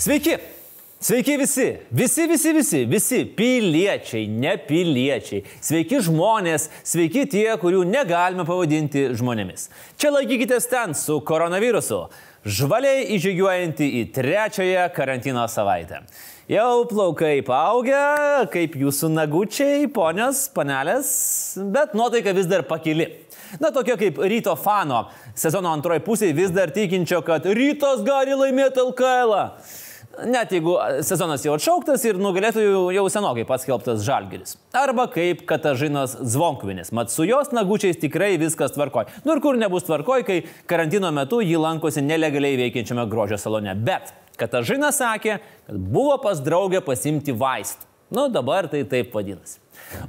Sveiki! Sveiki visi, visi, visi, visi, visi piliečiai, ne piliečiai, sveiki žmonės, sveiki tie, kurių negalime pavadinti žmonėmis. Čia laikykitės ten su koronavirusu, žvaliai įžygiuojantį į trečiąją karantino savaitę. Jau plaukai paaugę, kaip jūsų nagučiai, ponios, panelės, bet nuotaika vis dar pakili. Na, tokia kaip ryto fano sezono antroji pusė vis dar tikinčio, kad rytas gali laimėti LKL. -ą. Net jeigu sezonas jau atšauktas ir nugalėtojų jau senokai paskelbtas Žalgeris. Arba kaip Katažinas Zvonkvinis. Mat su jos nagučiais tikrai viskas tvarkoj. Nu ir kur nebus tvarkoj, kai karantino metu jį lankosi nelegaliai veikiančiame grožio salone. Bet Katažinas sakė, kad buvo pas draugę pasimti vaistų. Nu dabar tai taip vadinasi.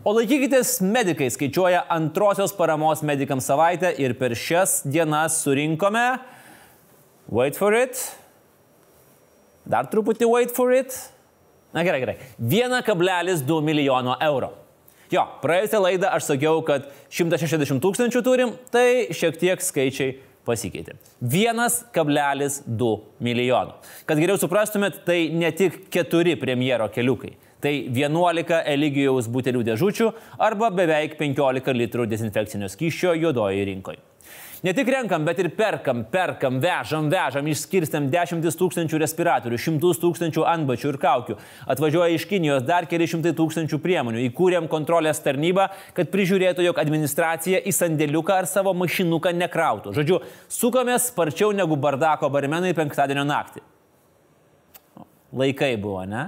O laikykitės, medikai skaičiuoja antrosios paramos medikams savaitę ir per šias dienas surinkome, wait for it, Dar truputį wait for it. Na gerai, gerai. 1,2 milijono eurų. Jo, praėjusią laidą aš sakiau, kad 160 tūkstančių turim, tai šiek tiek skaičiai pasikeitė. 1,2 milijono. Kad geriau suprastumėt, tai ne tik 4 premjero keliukai. Tai 11 Eligijaus butelių dėžučių arba beveik 15 litrų dezinfekcinio skyščio juodoje rinkoje. Ne tik renkam, bet ir perkam, perkam, vežam, vežam, išskirstėm dešimtis tūkstančių respiratorių, šimtus tūkstančių antbačių ir kaukių. Atvažiuoja iš Kinijos dar keli šimtai tūkstančių priemonių. Įkūrėm kontrolės tarnybą, kad prižiūrėtų, jog administracija į sandėliuką ar savo mašinuką nekrautų. Žodžiu, sukomės sparčiau negu bardako barmenai penktadienio naktį. Laikai buvo, ne?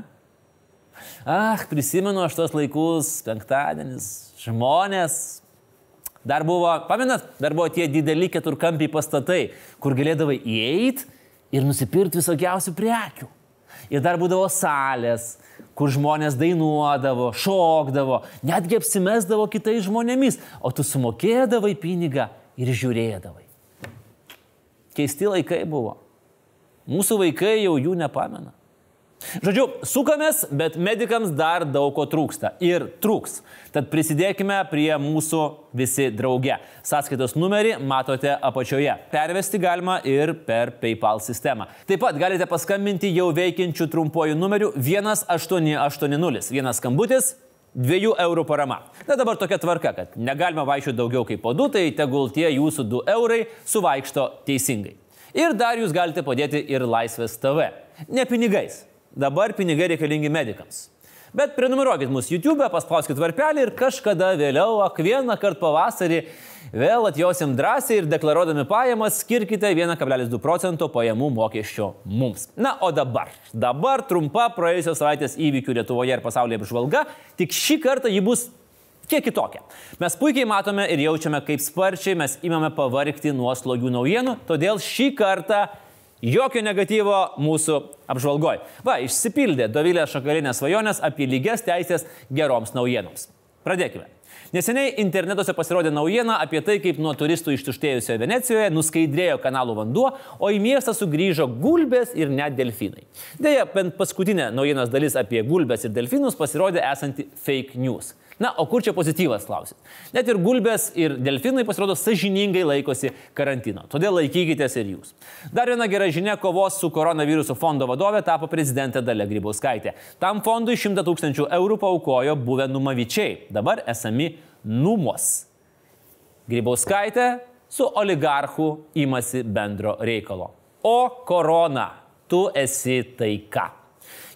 Ah, prisimenu aš tos laikus, penktadienis, žmonės, Dar buvo, pamenat, dar buvo tie dideli keturkampiai pastatai, kur galėdavai įeiti ir nusipirkti visokiausių prekių. Ir dar būdavo salės, kur žmonės dainuodavo, šokdavo, netgi apsimesdavo kitais žmonėmis, o tu sumokėdavai pinigą ir žiūrėdavai. Keisti laikai buvo. Mūsų vaikai jau jų nepamena. Žodžiu, sukamės, bet medikams dar daug ko trūksta ir trūks. Tad prisidėkime prie mūsų visi drauge. Sąskaitos numerį matote apačioje. Pervesti galima ir per PayPal sistemą. Taip pat galite paskambinti jau veikiančių trumpuoju numeriu 1880. Vienas skambutis 2 eurų parama. Na dabar tokia tvarka, kad negalima vaikščioti daugiau kaip po 2, tai tegul tie jūsų 2 eurai suvaikšto teisingai. Ir dar jūs galite padėti ir Laisvės TV. Ne pinigais, Dabar pinigai reikalingi medikams. Bet prenumeruokit mūsų YouTube, paspauskit varpelį ir kažkada vėliau, ak vieną kartą pavasarį, vėl atjosim drąsiai ir deklaruodami pajamas skirkite 1,2 procento pajamų mokesčio mums. Na, o dabar, dabar trumpa praėjusios savaitės įvykių Lietuvoje ir pasaulyje apžvalga, tik šį kartą ji bus kiek kitokia. Mes puikiai matome ir jaučiame, kaip sparčiai mes imame pavargti nuo slogių naujienų, todėl šį kartą Jokio negatyvo mūsų apžvalgoj. Va, išsipildė Dovilė Šakalinės svajonės apie lygias teisės geroms naujienoms. Pradėkime. Neseniai internetuose pasirodė naujiena apie tai, kaip nuo turistų ištuštėjusioje Venecijoje nuskaidrėjo kanalų vanduo, o į miestą sugrįžo gulbės ir net delfinai. Deja, bent paskutinė naujienos dalis apie gulbės ir delfinus pasirodė esanti fake news. Na, o kur čia pozityvas klausit? Net ir gulbės ir delfinai pasirodo sažiningai laikosi karantino. Todėl laikykitės ir jūs. Dar viena gera žinia - kovos su koronavirusu fondo vadovė tapo prezidentė Dalia Grybauskaitė. Tam fondui 100 tūkstančių eurų paukojo buvę numavyčiai, dabar esami numos. Grybauskaitė su oligarchu imasi bendro reikalo. O korona, tu esi taika.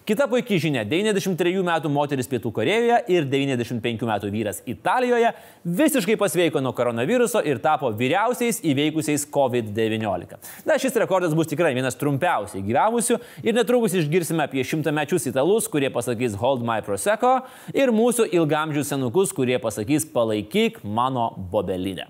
Kita puikiai žinia - 93 metų moteris Pietų Korejoje ir 95 metų vyras Italijoje visiškai pasveiko nuo koronaviruso ir tapo vyriausiais įveikusiais COVID-19. Na, šis rekordas bus tikrai vienas trumpiausiai gyvenusių ir netrukus išgirsime apie šimtamečius italus, kurie pasakys Hold My Prosecco ir mūsų ilgamžių senukus, kurie pasakys palaikyk mano bobelinę.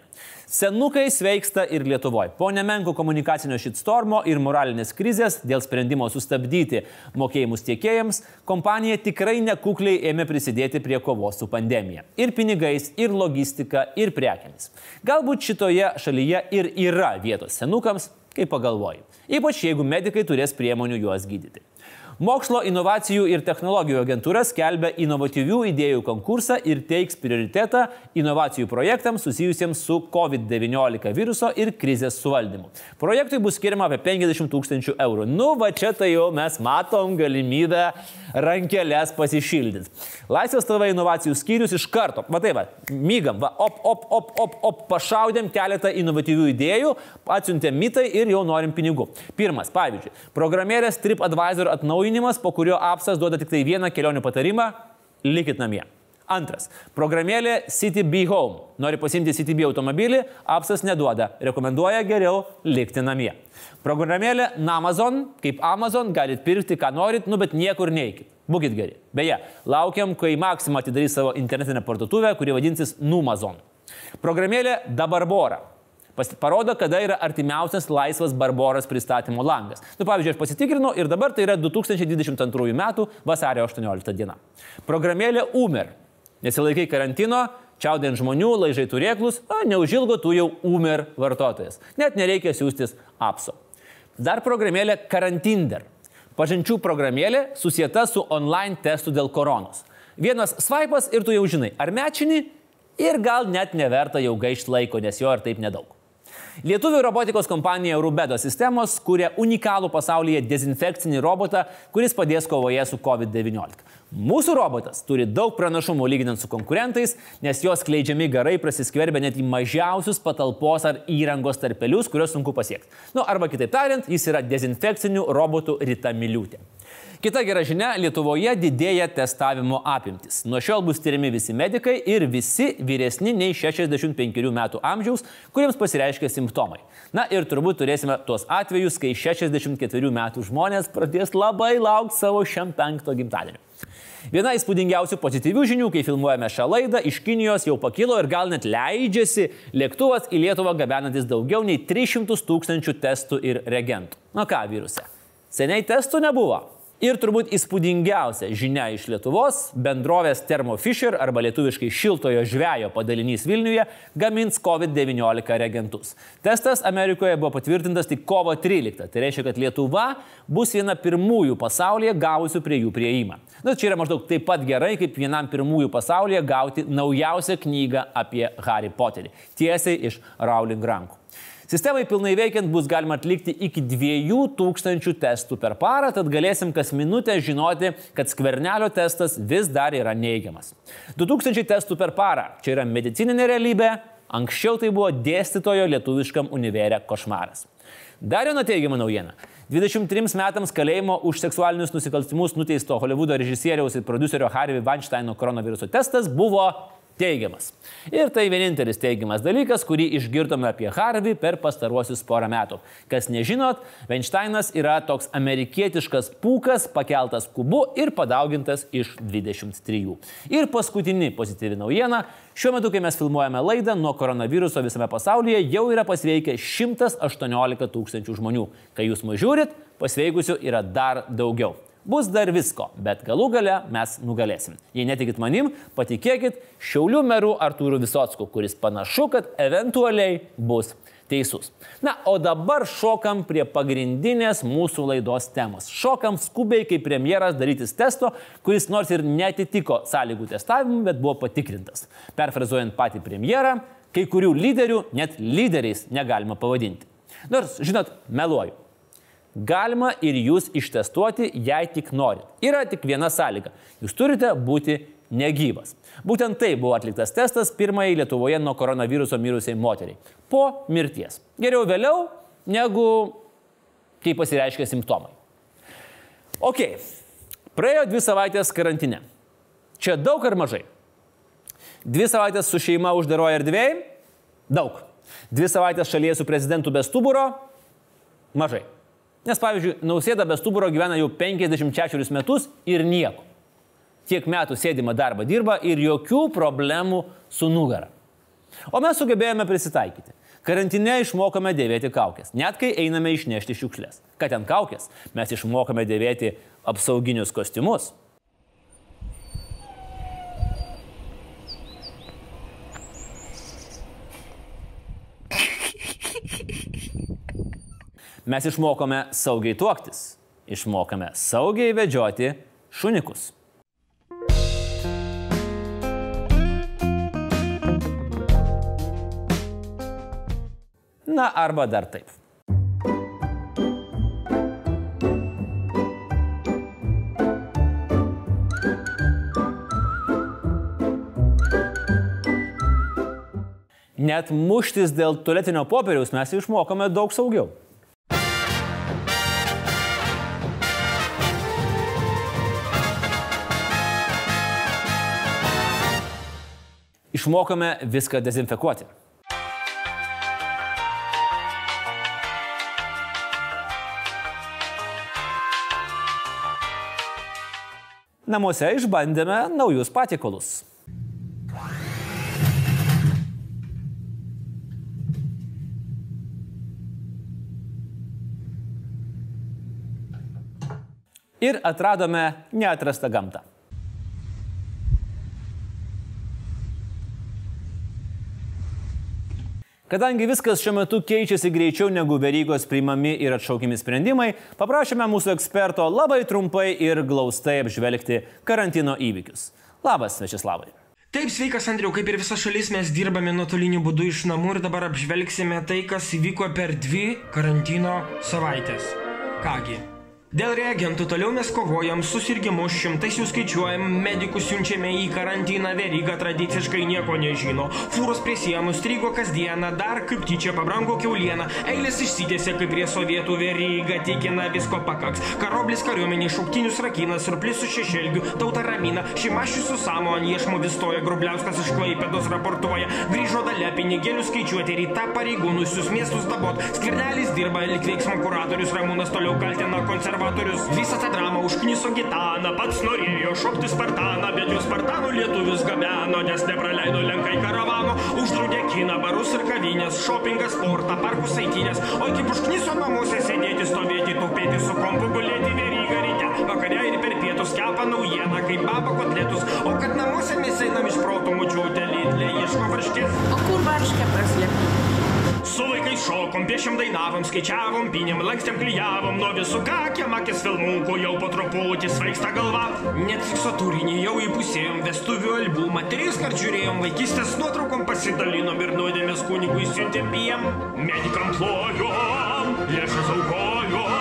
Senukai sveiksta ir Lietuvoje. Po nemenko komunikacinio šitstormo ir moralinės krizės dėl sprendimo sustabdyti mokėjimus tiekėjams, kompanija tikrai nekukliai ėmė prisidėti prie kovos su pandemija. Ir pinigais, ir logistika, ir prekiamis. Galbūt šitoje šalyje ir yra vietos senukams, kaip pagalvoju. Ypač jeigu medikai turės priemonių juos gydyti. Mokslo inovacijų ir technologijų agentūra skelbia inovatyvių idėjų konkursą ir teiks prioritetą inovacijų projektams susijusiems su COVID-19 viruso ir krizės suvaldymu. Projektui bus skiriama apie 50 tūkstančių eurų. Nu, va čia tai jau mes matom galimybę rankelės pasišildyti. Laisvės TV inovacijų skyrius iš karto, matai, va, mygam, va, op, op, op, op, op, pašaudėm keletą inovatyvių idėjų, atsiuntėm mitai ir jau norim pinigų. Pirmas, pavyzdžiui, programėlės TripAdvisor atnaujinimas atnaujinimas, po kurio apsas duoda tik tai vieną kelionių patarimą - likit namie. Antras. Programėlė CityB Home. Nori pasimti CityB automobilį, apsas neduoda. Rekomenduoja geriau likti namie. Programėlė Amazon, kaip Amazon, galit pirkti, ką norit, nu bet niekur neikit. Būkit geri. Beje, laukiam, kai Maxima atidarys savo internetinę parduotuvę, kuri vadinsis Numazon. Programėlė Dabarbora parodo, kada yra artimiausias laisvas Barboras pristatymo langas. Nu, pavyzdžiui, aš pasitikrinau ir dabar tai yra 2022 m. vasario 18 diena. Programėlė Umer. Nesilaikai karantino, čiaudint žmonių, laižai turėklus, o neužilgo tu jau Umer vartotojas. Net nereikia siūstis apso. Dar programėlė Karantinder. Pažinčių programėlė susieta su online testu dėl koronos. Vienas swipas ir tu jau žinai, ar mečini ir gal net neverta jau gaišti laiko, nes jo ir taip nedaug. Lietuvių robotikos kompanija Rubedo sistemos kūrė unikalų pasaulyje dezinfekcinį robotą, kuris padės kovoje su COVID-19. Mūsų robotas turi daug pranašumų lyginant su konkurentais, nes jos kleidžiami garai prasiskverbia net į mažiausius patalpos ar įrangos tarpelius, kuriuos sunku pasiekti. Nu, arba kitaip tariant, jis yra dezinfekcinių robotų Rita Miliūtė. Kita gera žinia - Lietuvoje didėja testavimo apimtis. Nuo šiol bus tyriami visi medikai ir visi vyresni nei 65 metų amžiaus, kuriems pasireiškia simptomai. Na ir turbūt turėsime tuos atvejus, kai 64 metų žmonės pradės labai laukti savo šiam penkto gimtadienio. Viena įspūdingiausių pozityvių žinių, kai filmuojame šią laidą, iš Kinijos jau pakilo ir gal net leidžiasi lėktuvas į Lietuvą gabenantis daugiau nei 300 tūkstančių testų ir reagentų. Na ką, viruse? Seniai testų nebuvo. Ir turbūt įspūdingiausia žinia iš Lietuvos - bendrovės Thermo Fisher arba lietuviškai šiltojo žvejo padalinys Vilniuje gamins COVID-19 reagentus. Testas Amerikoje buvo patvirtintas tik kovo 13. Tai reiškia, kad Lietuva bus viena pirmųjų pasaulyje gavusių prie jų prieimą. Na, čia yra maždaug taip pat gerai, kaip vienam pirmųjų pasaulyje gauti naujausią knygą apie Harry Potterį. Tiesiai iš Rowling rankų. Sistemai pilnai veikiant bus galima atlikti iki 2000 testų per parą, tad galėsim kas minutę žinoti, kad skvernelio testas vis dar yra neigiamas. 2000 testų per parą - čia yra medicininė realybė, anksčiau tai buvo dėstytojo lietuviškam univerė košmaras. Dar viena teigiama naujiena. 23 metams kalėjimo už seksualinius nusikaltimus nuteisto Hollywoodo režisieriaus ir producerio Harvey Weinsteino koronaviruso testas buvo teigiamas. Ir tai vienintelis teigiamas dalykas, kurį išgirdome apie Harvey per pastaruosius porą metų. Kas nežinot, Weinsteinas yra toks amerikietiškas pūkas, pakeltas kubu ir padaugintas iš 23. Ir paskutinė pozityvi naujiena. Šiuo metu, kai mes filmuojame laidą, nuo koronaviruso visame pasaulyje jau yra pasveikę 118 tūkstančių žmonių. Kai jūs mus žiūrit, pasveikusių yra dar daugiau. Bus dar visko, bet galų gale mes nugalėsim. Jei netikit manim, patikėkit Šiaulių merų Artūrų Visocku, kuris panašu, kad eventualiai bus teisus. Na, o dabar šokam prie pagrindinės mūsų laidos temos. Šokam skubiai kaip premjeras darytis testo, kuris nors ir netitiko sąlygų testavimui, bet buvo patikrintas. Perfrazuojant patį premjerą, kai kurių lyderių net lyderiais negalima pavadinti. Nors, žinot, meluoju. Galima ir jūs ištestuoti, jei tik norit. Yra tik viena sąlyga. Jūs turite būti negyvas. Būtent tai buvo atliktas testas pirmai Lietuvoje nuo koronaviruso mirusiai moteriai. Po mirties. Geriau vėliau, negu kai pasireiškia simptomai. Ok, praėjo dvi savaitės karantine. Čia daug ar mažai? Dvi savaitės su šeima uždaroje erdvėje? Daug. Dvi savaitės šalyje su prezidentu be stuburo? Mažai. Nes, pavyzdžiui, Nausėda be stuburo gyvena jau 54 metus ir nieko. Tiek metų sėdimą darbą dirba ir jokių problemų su nugara. O mes sugebėjome prisitaikyti. Karantine išmokame dėvėti kaukės, net kai einame išnešti šiukšlės. Kad ten kaukės, mes išmokame dėvėti apsauginius kostiumus. Mes išmokome saugiai tuoktis. išmokame saugiai vedžioti šunikus. Na arba dar taip. Net muštis dėl tualetinio popieriaus mes išmokome daug saugiau. Išmokome viską dezinfekuoti. Namuose išbandėme naujus patiekalus. ir atradome neatrastą gamtą. Kadangi viskas šiuo metu keičiasi greičiau negu verygos priimami ir atšaukiami sprendimai, paprašėme mūsų eksperto labai trumpai ir glaustai apžvelgti karantino įvykius. Labas, Večeslavai. Taip, sveikas Andriu, kaip ir visa šalis mes dirbame nuotoliniu būdu iš namų ir dabar apžvelgsime tai, kas įvyko per dvi karantino savaitės. Kągi, Dėl reagentų toliau mes kovojam, susirgymus šimtais jų skaičiuojam, medikus siunčiame į karantiną, veryga tradiciškai nieko nežino. Fūros prie sienų strigo kasdieną, dar kaip tyčia pabrango keuliena, eilės išsitėsi kaip prie sovietų veryga, tikina visko pakaks. Karoblis kariuomenė šauktinius rakina, surplis su šešelgiu, tauta ramina, šimašius su samo ant iešmo vistoja, grubliauskas iš klaipėdos raportuoja, grįžo dalė pinigėlių skaičiuoti, rytą pareigūnusius miestus dabot, skirnelis dirba, lik veiksmo kuratorius Ramūnas toliau kaltina konservatorius konservatorius. Visą tą dramą užkniso gitaną pats norėjo šokti spartaną bet jo spartanų lietuvius gabeno nes nepraleido lenkai karavano. Uždraudė kiną barus ir kavines šopingą sportą parkus eitynės. Oi kaip užkniso namuose sėdėti stovėti tupėti su kompu gulėti veryga ryte. Vakare ir per pietus kepa naujieną kaip baba kotletus. O kad namuose mes einam iš proto močiutė lidlė ieško varškės. O kur varškė praslėpta Su vaikais šokom, piešim dainavom, skaičiavom, pinėm, lankstėm, klyjavom, nuo visų kakėm akis filmukų jau po truputį svaigsta galva. Netflixo turinį jau įpusėjom, vestuvių albumą, tris kart žiūrėjom, vaikystės nuotraukom pasidalinom ir nuodėmės kunigui siuntėm piem. Medikam plojom, lėšas aukojom,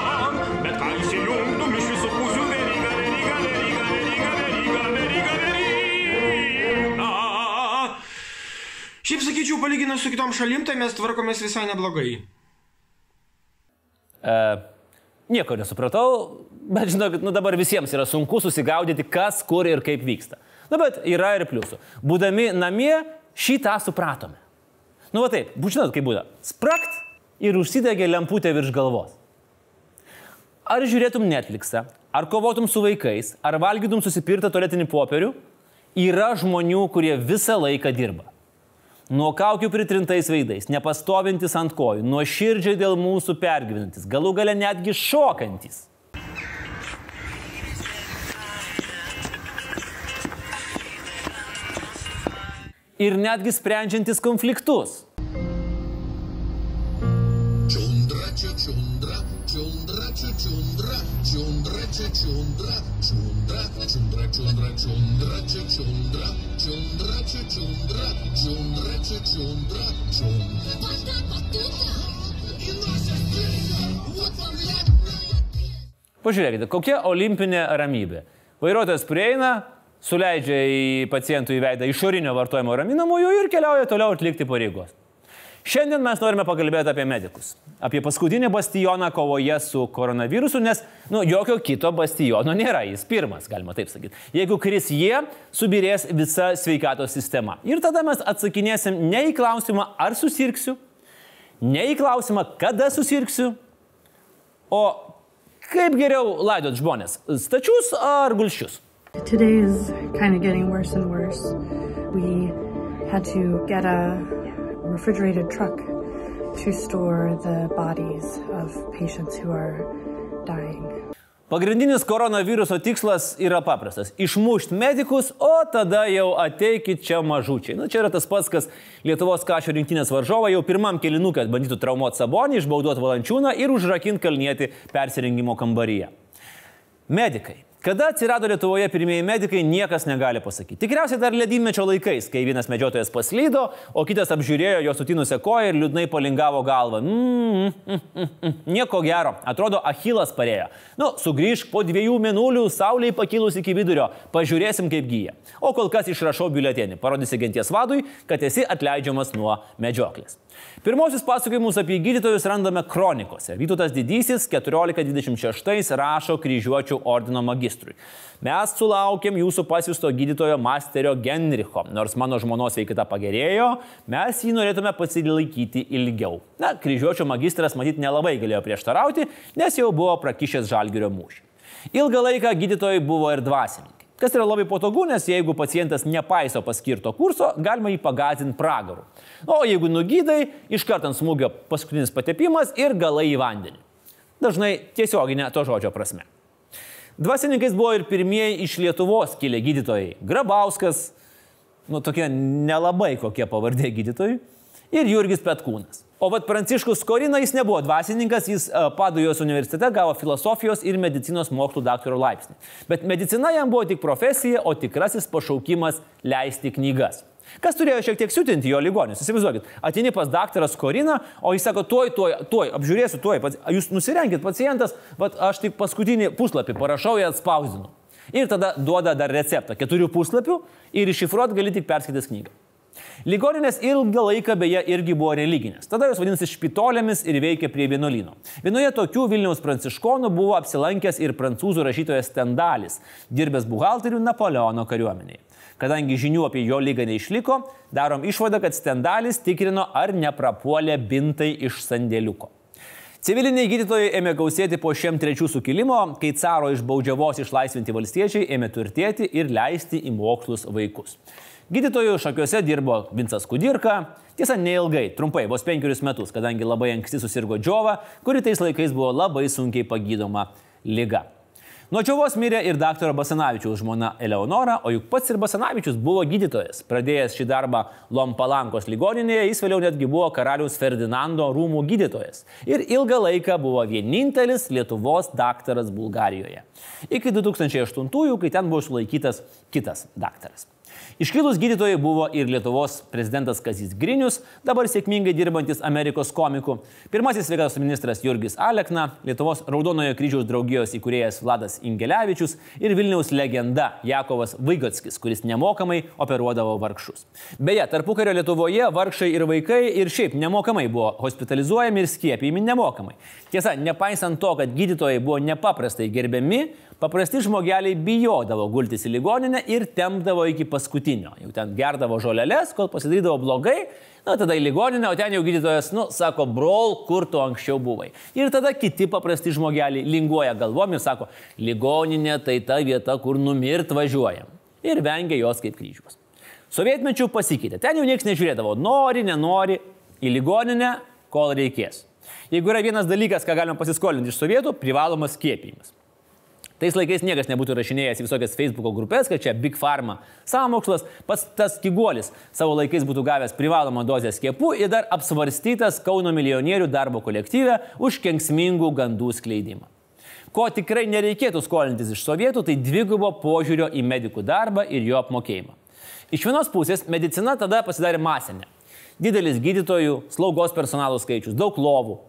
palyginus su kitom šalim, tai mes tvarkomės visai neblogai. E, nieko nesupratau, bet žinokit, nu dabar visiems yra sunku susigaudyti, kas, kur ir kaip vyksta. Na bet yra ir pliusų. Būdami namie, šitą supratome. Nu va taip, žinot, kaip būda. Sprakt ir užsidegė lemputė virš galvos. Ar žiūrėtum Netflixą, ar kovotum su vaikais, ar valgytum susipirtą tualetinį popierių, yra žmonių, kurie visą laiką dirba nuo kaukių pritrintais veidais, nepastovintis ant kojų, nuo širdžiai dėl mūsų pergyvenantis, galų gale netgi šokantis. Ir netgi sprendžiantis konfliktus. Pažiūrėkite, kokia olimpinė ramybė. Vairuotojas prieina, suleidžia į pacientų į veidą išorinio vartojimo raminamųjų ir keliauja toliau atlikti pareigos. Šiandien mes norime pakalbėti apie medikus. Apie paskutinį bastioną kovoje su koronavirusu, nes nu, jokio kito bastiono nėra, jis pirmas, galima taip sakyti. Jeigu kris jie, subirės visa sveikatos sistema. Ir tada mes atsakinėsim ne į klausimą, ar susirksiu, ne į klausimą, kada susirksiu, o kaip geriau laidot žmonės - stačius ar gulščius. Today is kind of getting worse and worse. We had to get a refrigerated truck to store the bodies of patients who are dying. Pagrindinis koronaviruso tikslas yra paprastas - išmušti medikus, o tada jau ateikit čia mažučiai. Na čia yra tas pats, kas Lietuvos kažio rinktinės varžovai jau pirmam kilinukė bandytų traumuoti Sabonį, išbauduoti Valančiūną ir užrakinti kalnėti persirengimo kambaryje. Medikai. Kada atsirado Lietuvoje pirmieji medikai, niekas negali pasakyti. Tikriausiai dar ledynmečio laikais, kai vienas medžiotojas paslydo, o kitas apžiūrėjo jo sutinusią koją ir liūdnai palingavo galvą. Mm, mm, mm, mm. Nieko gero, atrodo, Achilas parėjo. Nu, sugrįžk po dviejų minulių, saulėje pakilus iki vidurio, pažiūrėsim kaip gyja. O kol kas išrašau biuletenį, parodysi genties vadui, kad esi atleidžiamas nuo medžioklės. Pirmosius pasakojimus apie gydytojus randame kronikose. Vytautas Didysis 1426 rašo kryžiuočių ordino magistrui. Mes sulaukėm jūsų pasiusto gydytojo Masterio Genricho. Nors mano žmonos veikita pagerėjo, mes jį norėtume pasilaikyti ilgiau. Na, kryžiuočio magistras matyt nelabai galėjo prieštarauti, nes jau buvo prakišęs žalgerio mūšį. Ilgą laiką gydytojai buvo ir dvasininkai. Kas yra labai patogu, nes jeigu pacientas nepaiso paskirto kurso, galima jį pagazinti pragaru. O jeigu nugydai, iškart ant smūgio paskutinis patepimas ir galai į vandenį. Dažnai tiesioginė to žodžio prasme. Dvasininkais buvo ir pirmieji iš Lietuvos kilę gydytojai. Grabauskas, nu tokie nelabai kokie pavardė gydytojai, ir Jurgis Petkūnas. O vad Pranciškus Korina jis nebuvo dvasininkas, jis e, Padujos universitete gavo filosofijos ir medicinos mokslų daktaro laipsnį. Bet medicina jam buvo tik profesija, o tikrasis pašaukimas leisti knygas. Kas turėjo šiek tiek siutinti jo ligonius? Įsivaizduokit, atini pas daktaras Korina, o jis sako, tuoj, tuoj, tuoj, apžiūrėsiu, tuoj, jūs nusirenkit pacientas, bet aš tik paskutinį puslapį parašau ir atspausdinu. Ir tada duoda dar receptą, keturių puslapių ir iššifruot gali tik perskaitęs knygą. Ligoninės ilgą laiką beje irgi buvo religinės. Tada jos vadinasi špitolėmis ir veikė prie vienuolino. Vienoje tokių Vilniaus pranciškonų buvo apsilankęs ir prancūzų rašytojas Stendalis, dirbęs buhalterių Napoleono kariuomeniai. Kadangi žinių apie jo lygą neišliko, darom išvadą, kad Stendalis tikrino, ar neprapuolė bintai iš sandėliuko. Civiliniai gydytojai ėmė gausėti po šiem trečių sukilimo, kai caro iš baudžiavos išlaisvinti valstiečiai ėmė turtėti ir leisti į mokslus vaikus. Gydytojų šakiuose dirbo Vincas Kudirka, tiesa neilgai, trumpai, vos penkerius metus, kadangi labai anksti susirgo džiova, kuri tais laikais buvo labai sunkiai pagydoma lyga. Nuo čiovos mirė ir dr. Basanavičiaus žmona Eleonora, o juk pats ir Basanavičius buvo gydytojas. Pradėjęs šį darbą Lompalankos ligoninėje, jis vėliau netgi buvo karalius Ferdinando rūmų gydytojas. Ir ilgą laiką buvo vienintelis Lietuvos daktaras Bulgarijoje. Iki 2008, kai ten buvo sulaikytas kitas daktaras. Iškilus gydytojai buvo ir Lietuvos prezidentas Kazis Grinius, dabar sėkmingai dirbantis Amerikos komikų, pirmasis sveikatos ministras Jurgis Alekna, Lietuvos Raudonojo kryžiaus draugijos įkūrėjas Vladas Ingelevičius ir Vilniaus legenda Jakovas Vaigotskis, kuris nemokamai operuodavo vargšus. Beje, tarpukario Lietuvoje vargšai ir vaikai ir šiaip nemokamai buvo hospitalizuojami ir skiepijami nemokamai. Tiesa, nepaisant to, kad gydytojai buvo nepaprastai gerbiami, Paprasti žmogeliai bijodavo gultis į ligoninę ir tempdavo iki paskutinio. Jau ten gerdavo žolelės, kol pasidarydavo blogai, na tada į ligoninę, o ten jau gydytojas, nu, sako, brol, kur tu anksčiau buvai. Ir tada kiti paprasti žmogeliai linguoja galvom ir sako, ligoninė tai ta vieta, kur numirt važiuojam. Ir vengia jos kaip kryžius. Sovietmečių pasikeitė. Ten jau niekas nežiūrėdavo, nori, nenori, į ligoninę, kol reikės. Jeigu yra vienas dalykas, ką galima pasiskolinti iš sovietų, privalomas skiepijimas. Tais laikais niekas nebūtų rašinėjęs į visokias Facebook'o grupės, kad čia Big Pharma sąmokslas, pats tas kiguolis savo laikais būtų gavęs privalomą dozę skiepų ir dar apsvarstytas Kauno milijonierių darbo kolektyve už kenksmingų gandų skleidimą. Ko tikrai nereikėtų skolintis iš sovietų, tai dvigubo požiūrio į medikų darbą ir jo apmokėjimą. Iš vienos pusės medicina tada pasidarė masinė. Didelis gydytojų, slaugos personalo skaičius, daug lovų.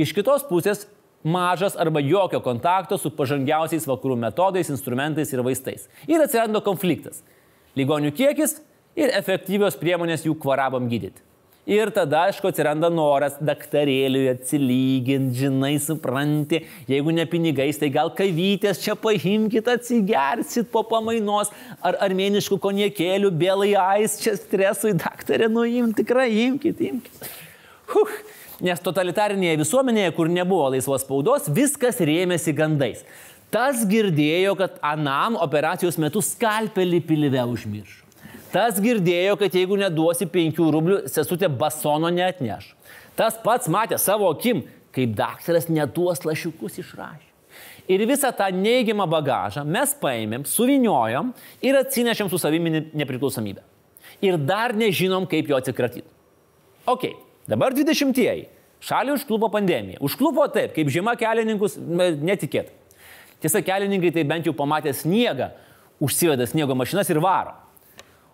Iš kitos pusės mažas arba jokio kontakto su pažangiausiais vakarų metodais, instrumentais ir vaistais. Ir atsirado konfliktas. Ligonių kiekis ir efektyvios priemonės jų kvarabam gydyti. Ir tada, aišku, atsiranda noras daktarėliui atsilyginti, žinai, supranti, jeigu ne pinigais, tai gal kavytės čia paimkite, atsigersit po pamainos, ar armėniškų koniekėlių, bėlai ais, čia stresui, daktarė, nuimti, tikrai imkite, imkite. Huh. Nes totalitarinėje visuomenėje, kur nebuvo laisvos spaudos, viskas rėmėsi gandais. Tas girdėjo, kad anam operacijos metu skalpelį pilve užmiršo. Tas girdėjo, kad jeigu neduosi penkių rublių, sesutė basono neatneš. Tas pats matė savo akim, kaip daktaras neduos lašiukus išrašė. Ir visą tą neigiamą bagažą mes paėmėm, suviniojom ir atsinešėm su savimi nepriklausomybę. Ir dar nežinom, kaip jo atsikratyti. Ok, Dabar 20-ieji. Šalį užklupo pandemija. Užklupo taip, kaip žiema kelininkus netikėt. Tiesa, kelininkai tai bent jau pamatė sniegą, užsiveda sniego mašinas ir varo.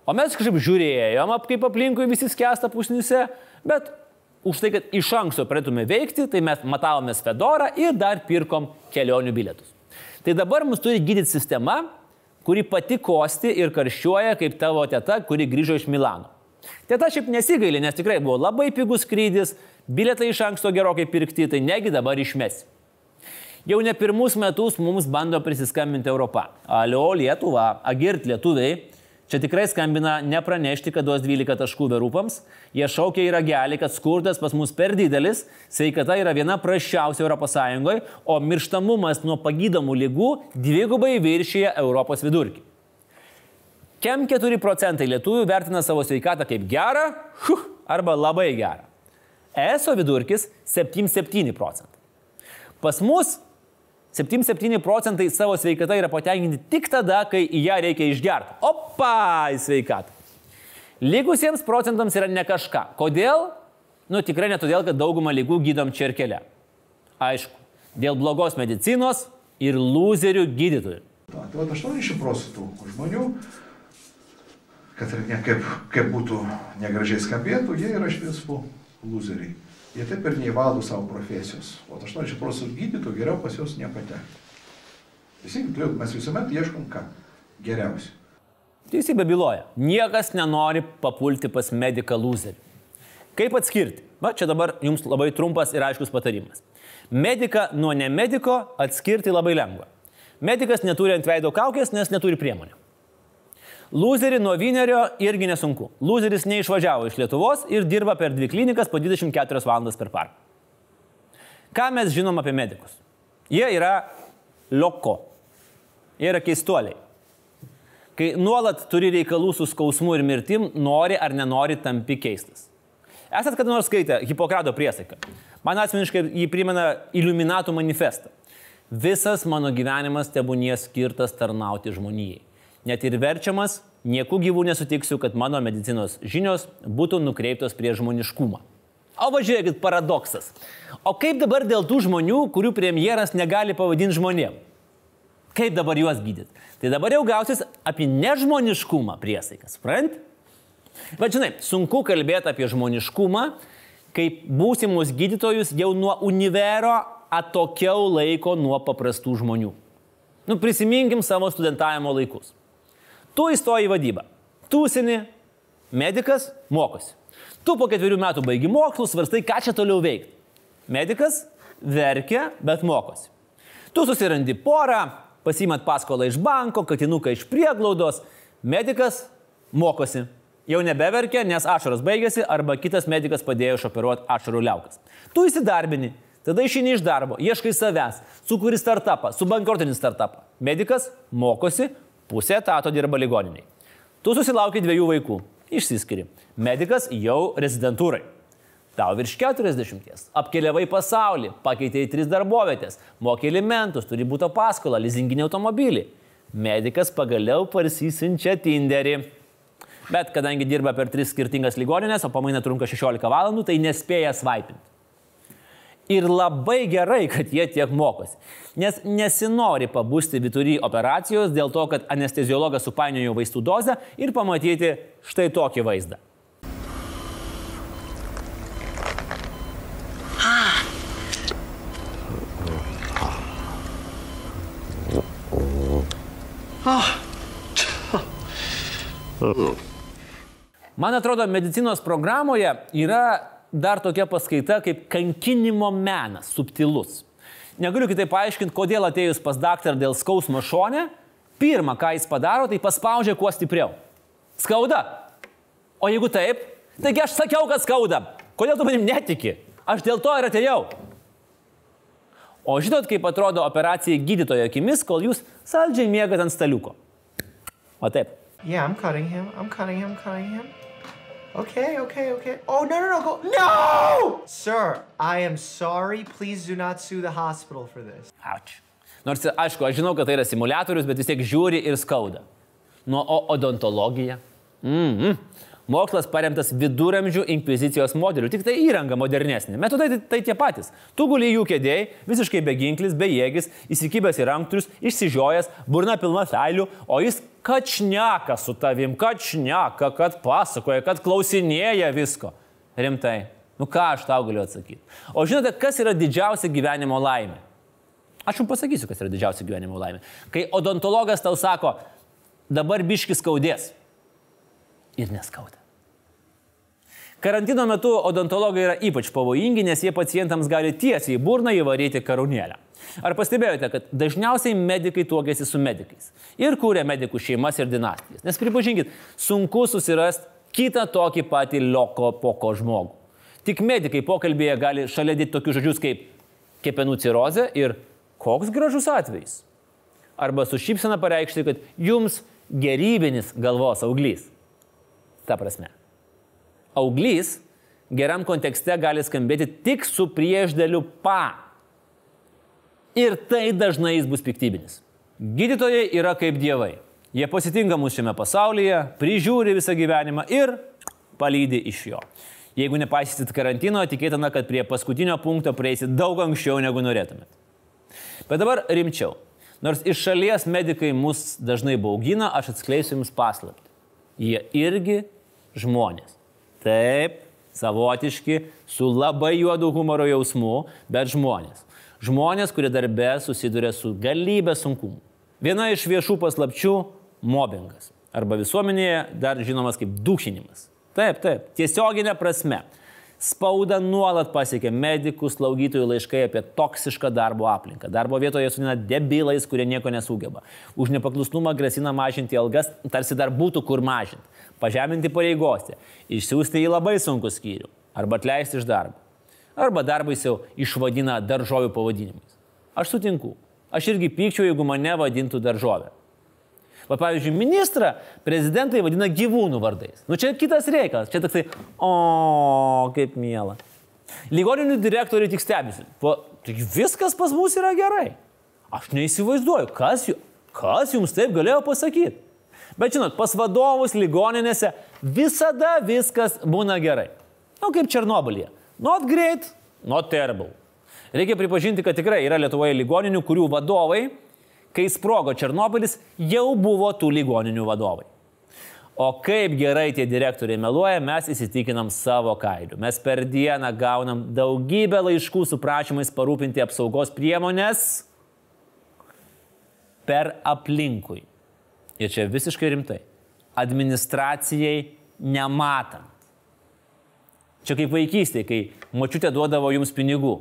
O mes kažkaip žiūrėjom, kaip aplinkui visi skęsta pusnyse, bet už tai, kad iš anksto pradėtume veikti, tai mes matavomės Fedorą ir dar pirkom kelionių bilietus. Tai dabar mus turi gydyti sistema, kuri pati kosti ir karščiuoja kaip tavo teta, kuri grįžo iš Milano. Teta šiaip nesigailė, nes tikrai buvo labai pigus skrydis, bilietai iš anksto gerokai pirkti, tai negi dabar išmesi. Jau ne pirmus metus mums bando prisiskambinti Europą. Alio Lietuva, agirt lietuviai, Čia tikrai skambina nepranešti, kad duos 12 taškų verupams. Jie šaukia į ragelį, kad skurdas pas mus per didelis, sveikata yra viena prašiausia ES, o mirštamumas nuo pagydomų lygų dvigubai viršyje Europos vidurkį. Kem 4 procentai lietuvių vertina savo sveikatą kaip gerą huh, arba labai gerą. ESO vidurkis 7,7 procentai. Pas mus 7-7 procentai savo sveikata yra patenkinti tik tada, kai į ją reikia išgerti. Opa, į sveikatą. Likusiems procentams yra ne kažką. Kodėl? Nu tikrai ne todėl, kad daugumą lygų gydom čia ir kelią. Aišku, dėl blogos medicinos ir loserių gydytojų. Tai va 80 procentų žmonių, kad ir ne, kaip, kaip būtų negražiai skambėtų, jie yra principo loseriai jie taip ir neįvaldo savo profesijos. O 80 procentų gydytojų geriau pas juos nepatekti. Teisingai, mes visuomet ieškom ką? Geriausiai. Teisybė byloja. Niekas nenori papulti pas mediką loserį. Kaip atskirti? Va, čia dabar jums labai trumpas ir aiškus patarimas. Mediką nuo nemediko atskirti labai lengva. Medikas neturi ant veido kaukės, nes neturi priemonių. Loserį nuo Vynerio irgi nesunku. Loseris neišvažiavo iš Lietuvos ir dirba per dvi klinikas po 24 valandas per parą. Ką mes žinom apie medikus? Jie yra loko. Jie yra keistuoliai. Kai nuolat turi reikalų su skausmu ir mirtim, nori ar nenori tampi keistas. Esat kada nors skaitę Hipokrato priesaiką? Man asmeniškai jį primena Illuminatų manifestą. Visas mano gyvenimas tebūnie skirtas tarnauti žmonijai net ir verčiamas, nieku gyvų nesutiksiu, kad mano medicinos žinios būtų nukreiptos prie žmoniškumą. O važiuokit, paradoksas. O kaip dabar dėl tų žmonių, kurių premjeras negali pavadinti žmonėm? Kaip dabar juos gydyti? Tai dabar jau gausis apie nežmoniškumą priesaikas, suprant? Bet žinai, sunku kalbėti apie žmoniškumą, kai būsimus gydytojus jau nuo univero atokiau laiko nuo paprastų žmonių. Nu, prisiminkim savo studentavimo laikus. Tu įstoji į vadybą. Tūsini, medikas mokosi. Tu po ketverių metų baigi mokslus, svarstai, ką čia toliau veikti. Medikas verkia, bet mokosi. Tu susirandi porą, pasimat paskolą iš banko, katinuką iš prieglaudos, medikas mokosi. Jau nebeverkia, nes ašaros baigėsi arba kitas medikas padėjo išoperuoti ašarų liaukas. Tu įsidarbini, tada išeini iš darbo, ieškai savęs, sukuri startupą, subankrotinį startupą. Medikas mokosi, pusę etato dirba ligoniniai. Tu susilaukai dviejų vaikų, išsiskiri. Medikas jau rezidentūrai. Tau virš 40. Apkeliavai pasaulį, pakeitėjai tris darbovietės, mokė alimentus, turi būto paskolą, lizinginį automobilį. Medikas pagaliau parsisinčia Tinderį. Bet kadangi dirba per tris skirtingas ligoninės, o pamaina trunka 16 valandų, tai nespėja svaipinti. Ir labai gerai, kad jie tiek mokosi. Nes nesinori pabusti vidury operacijos dėl to, kad anesteziologas supainiojo vaistų dozę ir pamatyti štai tokį vaizdą. Man atrodo, medicinos programoje yra dar tokia paskaita kaip kankinimo menas, subtilus. Negaliu kitaip paaiškinti, kodėl atėjus pas daktarą dėl skausmo šone, pirmą, ką jis padaro, tai paspaudžia kuo stipriau. Skauda. O jeigu taip, taigi aš sakiau, kad skauda. Kodėl tu manim netiki? Aš dėl to ir atėjau. O žinot, kaip atrodo operacija gydytojo akimis, kol jūs saldžiai mėgat ant staliuko. O taip. Yeah, I'm cutting him. I'm cutting him, cutting him. Okay, okay, okay. Oh, no, no, no, go. No! Sir, I am sorry. Please do not sue the hospital for this. Ačiū. Nors, aišku, aš žinau, kad tai yra simulatorius, bet vis tiek žiūri ir skauda. Nu, o odontologija? Mm -hmm. Mokslas paremtas viduramžių inkvizicijos modeliu, tik tai įranga modernesnė. Metodai tai, tai tie patys. Tu guli jų kėdėjai, visiškai beginklis, bejėgis, įsikibęs į ranktorius, išsižiojęs, burna pilna feilių, o jis kačneka su tavim, kačneka, kad pasakoja, kad klausinėja visko. Rimtai. Nu ką aš tau galiu atsakyti? O žinote, kas yra didžiausia gyvenimo laimė? Aš jums pasakysiu, kas yra didžiausia gyvenimo laimė. Kai odontologas tau sako, dabar biškis skaudės ir neskauda. Karantino metu odontologai yra ypač pavojingi, nes jie pacientams gali tiesiai į burną įvaryti karūnėlę. Ar pastebėjote, kad dažniausiai medikai tuokėsi su medikais ir kūrė medikų šeimas ir dinastijas? Nes pripažinkit, sunku susirasti kitą tokį patį lioko poko žmogų. Tik medikai pokalbėje gali šalia dėti tokius žodžius kaip kepenų cirozė ir koks gražus atvejis. Arba su šypsena pareikšti, kad jums gerybinis galvos auglys. Ta prasme. Auglys geram kontekste gali skambėti tik su priešdėliu pa. Ir tai dažnai jis bus piktybinis. Gydytojai yra kaip dievai. Jie pasitinka mūsų šiame pasaulyje, prižiūri visą gyvenimą ir palydi iš jo. Jeigu nepaisysit karantino, tikėtina, kad prie paskutinio punkto prieisit daug anksčiau negu norėtumėt. Bet dabar rimčiau. Nors iš šalies medikai mus dažnai baugina, aš atskleisiu jums paslapti. Jie irgi žmonės. Taip, savotiški, su labai juodu humoro jausmu, bet žmonės. Žmonės, kurie darbe susiduria su galybė sunkumų. Viena iš viešų paslapčių - mobbingas. Arba visuomenėje dar žinomas kaip dušinimas. Taip, taip, tiesioginė prasme. Spauda nuolat pasiekia medikų, slaugytojų laiškai apie toksišką darbo aplinką. Darbo vietoje sudina debilais, kurie nieko nesugeba. Už nepaklusnumą grasina mažinti algas, tarsi dar būtų kur mažinti pažeminti pareigose, išsiųsti į labai sunku skyrių arba atleisti iš darbo. Arba darbais jau išvadina daržovių pavadinimais. Aš sutinku. Aš irgi pykčiau, jeigu mane vadintų daržovė. Va, pavyzdžiui, ministrą prezidentai vadina gyvūnų vardais. Nu čia kitas reikalas. Čia toksai, o, kaip miela. Ligoninių direktoriai tik stebisi. Va, tai viskas pas mus yra gerai. Aš neįsivaizduoju, kas, kas jums taip galėjo pasakyti. Bet žinot, pas vadovus ligoninėse visada viskas būna gerai. Na, nu, kaip Černobilyje. Not great, not terrible. Reikia pripažinti, kad tikrai yra Lietuvoje ligoninių, kurių vadovai, kai sprogo Černobilis, jau buvo tų ligoninių vadovai. O kaip gerai tie direktoriai meluoja, mes įsitikinam savo kailiu. Mes per dieną gaunam daugybę laiškų su prašymais parūpinti apsaugos priemonės per aplinkui. Ir čia visiškai rimtai. Administracijai nematant. Čia kaip vaikystėje, kai močiutė duodavo jums pinigų.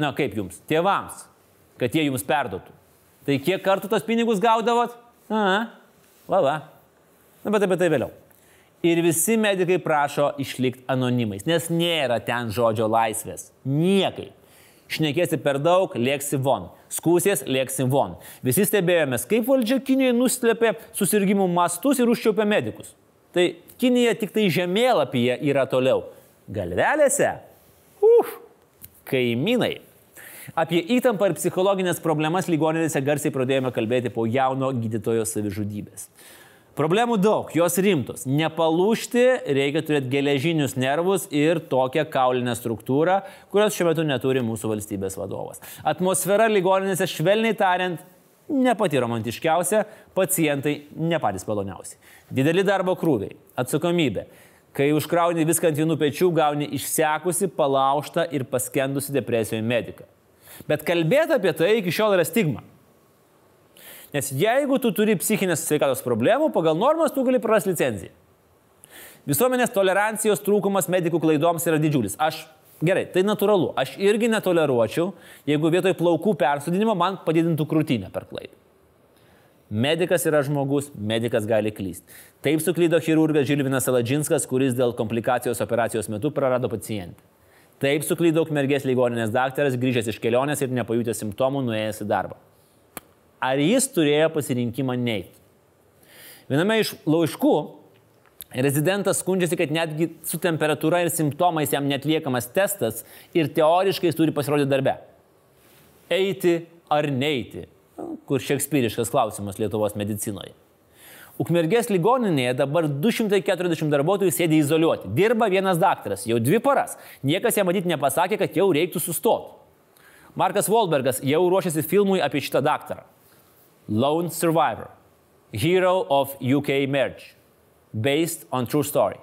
Na, kaip jums? Tėvams, kad jie jums perduotų. Tai kiek kartų tos pinigus gaudavot? Aha, va, va. Na, bet apie tai vėliau. Ir visi medikai prašo išlikti anonimais, nes nėra ten žodžio laisvės. Niekai. Šnekėsi per daug, lėksi von. Skūsės, lėksi von. Visi stebėjomės, kaip valdžia Kinijoje nuslėpė susirgymų mastus ir užčiaupė medikus. Tai Kinija tik tai žemėlapyje yra toliau. Galvelėse? Uf, kaimynai. Apie įtampą ir psichologinės problemas ligoninėse garsiai pradėjome kalbėti po jauno gydytojo savižudybės. Problemų daug, jos rimtos. Nepalūšti reikia turėti geležinius nervus ir tokią kaulinę struktūrą, kurios šiuo metu neturi mūsų valstybės vadovas. Atmosfera ligoninėse švelniai tariant ne pati romantiškiausia, pacientai ne patys maloniausi. Dideli darbo krūviai, atsakomybė. Kai užkrauni viską ant vienų pečių, gauni išsekusi, palaužtą ir paskendusi depresijoje mediką. Bet kalbėti apie tai iki šiol yra stigma. Nes jeigu tu turi psichinės sveikatos problemų, pagal normas tu gali prarasti licenciją. Visuomenės tolerancijos trūkumas medikų klaidoms yra didžiulis. Aš gerai, tai natūralu. Aš irgi netoleruočiau, jeigu vietoj plaukų persodinimo man padidintų krūtinę per klaidą. Medikas yra žmogus, medikas gali klysti. Taip suklydo chirurgas Žilvinas Saladžinskas, kuris dėl komplikacijos operacijos metu prarado pacientą. Taip suklydo ukmergės ligoninės daktaras, grįžęs iš kelionės ir nepajutęs simptomų, nuėjęs į darbą ar jis turėjo pasirinkimą neiti. Viename iš laiškų rezidentas skundžiasi, kad netgi su temperatūra ir simptomais jam netliekamas testas ir teoriškai jis turi pasirodyti darbe. Eiti ar neiti, kur šekspyriškas klausimas Lietuvos medicinoje. Ukmergės ligoninėje dabar 240 darbuotojų sėdi izoliuoti. Dirba vienas daktaras, jau dvi paras. Niekas jam matyti nepasakė, kad jau reiktų sustoti. Markas Wahlbergas jau ruošiasi filmui apie šitą daktarą. Lone Survivor. Hero of UK Merge. Based on true story.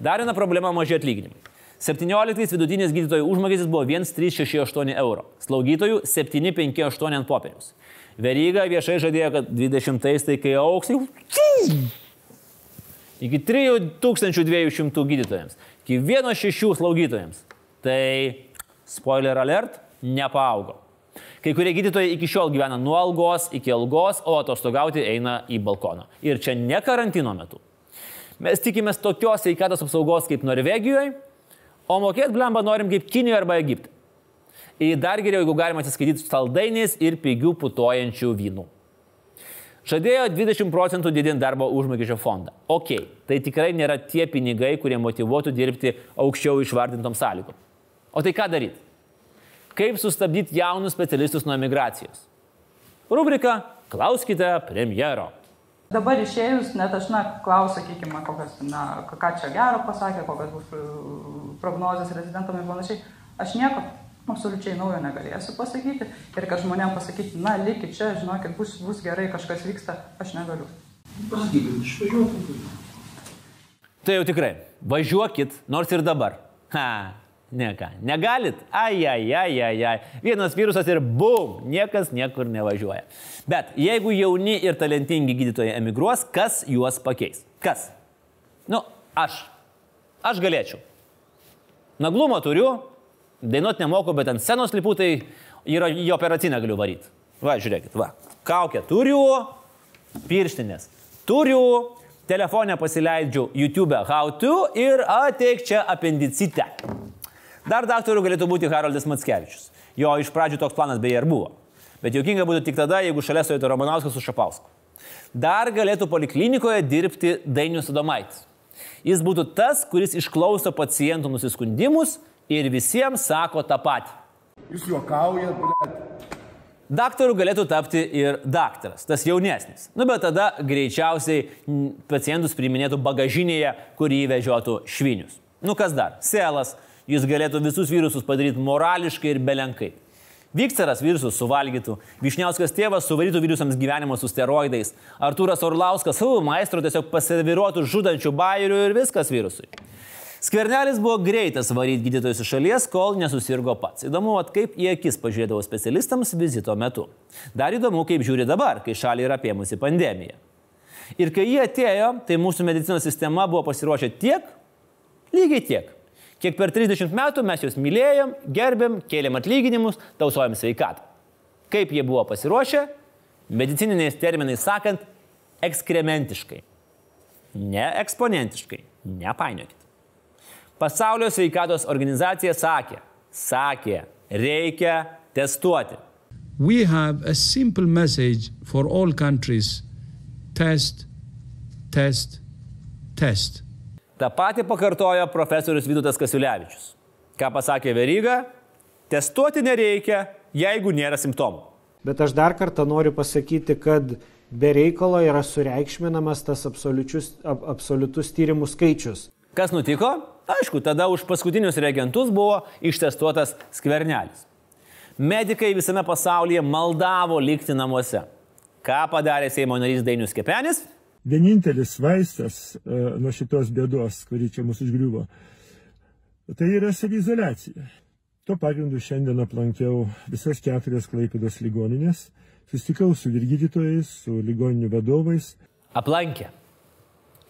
Dar viena problema - maži atlyginimai. 17 vidutinis gydytojų užmokestis buvo 1368 euro. Slaugytojų 758 ant popieriaus. Veryga viešai žadėjo, kad 20 tai kai auks, iki 3200 gydytojams, iki 1,6 slaugytojams. Tai, spoiler alert, nepaaugo. Kai kurie gydytojai iki šiol gyvena nuo algos iki algos, o atostogauti eina į balkoną. Ir čia ne karantino metu. Mes tikimės tokios sveikatos apsaugos kaip Norvegijoje, o mokėt blemba norim kaip Kinijoje arba Egipte. Ir dar geriau, jeigu galima atsiskaityti saldainiais ir pigių putojančių vynų. Žadėjo 20 procentų didinti darbo užmokesčio fondą. Ok, tai tikrai nėra tie pinigai, kurie motivuotų dirbti aukščiau išvardintom sąlygom. O tai ką daryti? Kaip sustabdyti jaunus specialistus nuo migracijos? Rubrika Klauskite premjero. Dabar išėjus, net aš, na, klausiu, sakykime, kokias, na, ką čia gero pasakė, kokios bus uh, prognozijas rezidentam ir panašiai. Aš nieko absoliučiai naujo negalėsiu pasakyti. Ir kad žmonėm pasakyti, na, likit čia, žinokit, bus, bus gerai, kažkas vyksta, aš negaliu. Pasakykit, išvažiuokim. Tai jau tikrai, važiuokit, nors ir dabar. Ha, ne ką, negalit? Ai, ai, ai, ai, ai. Vienas virusas ir bum, niekas niekur nevažiuoja. Bet jeigu jauni ir talentingi gydytojai emigruos, kas juos pakeis? Kas? Nu, aš. Aš galėčiau. Naglumo turiu, dainuot nemoku, bet ant scenos lipu, tai yra į operacinę galiu varyti. Va, žiūrėkit, va. Kaukę turiu, pirštinės turiu, telefonę pasileidžiu YouTube how to ir ateik čia apendicite. Dar daktarų galėtų būti Haroldas Matskevičius. Jo iš pradžių toks planas beje ir buvo. Bet jokinga būtų tik tada, jeigu šalia stovėtų Romanauskas su Šapausku. Dar galėtų poliklinikoje dirbti Dainius Adomaitis. Jis būtų tas, kuris išklauso pacientų nusiskundimus ir visiems sako tą patį. Jūs juokaujat, blėt. Daktaru galėtų tapti ir daktaras, tas jaunesnis. Nu, bet tada greičiausiai pacientus priiminėtų bagažinėje, kurį vežiotų švinius. Nu, kas dar? Selas, jis galėtų visus virusus padaryti morališkai ir belenkai. Viktoras virusus suvalgytų, Višniauskas tėvas suvarytų virusams gyvenimo su steroidais, Artūras Orlauskas savo maestro tiesiog pasiviruotų žudančių bairių ir viskas virusui. Skvernelis buvo greitas varyti gydytojus iš šalies, kol nesusirgo pats. Įdomu, at kaip į akis pažiūrėdavo specialistams vizito metu. Dar įdomu, kaip žiūri dabar, kai šalį yra apėmusi pandemija. Ir kai jie atėjo, tai mūsų medicinos sistema buvo pasiruošę tiek, lygiai tiek, kiek per 30 metų mes juos mylėjom, gerbėm, kėlėm atlyginimus, tausojom sveikatą. Kaip jie buvo pasiruošę? Medicininiais terminais sakant, ekskrementiškai. Ne eksponentiškai. Nepainiokit. Pasaulio sveikatos organizacija sakė, sakė, reikia testuoti. we have a simple message for all countries test, test, test. Ta pati pakartojo profesorius Vydutas Kasiulevičius. Ką pasakė Veryga? Testuoti nereikia, jeigu nėra simptomų. Bet aš dar kartą noriu pasakyti, kad be reikalo yra sureikšminamas tas absoliučius- ab- absoliutus tyrimų skaičius. Kas nutiko? Aišku, tada už paskutinius reagentus buvo ištestuotas skvernelis. Medikai visame pasaulyje maldavo likti namuose. Ką padarė Seimo narys Dainius Kepenis? Vienintelis vaistas e, nuo šitos bėdos, kuri čia mūsų užgriuvo, tai yra savizolacija. Tuo pagrindu šiandien aplankiau visas keturias Klaipėdos ligoninės, susitikau su vyrgydytojais, su ligoninių vadovais, Aplankė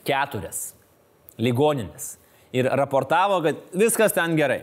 keturias ligoninės ir raportavo, kad viskas ten gerai.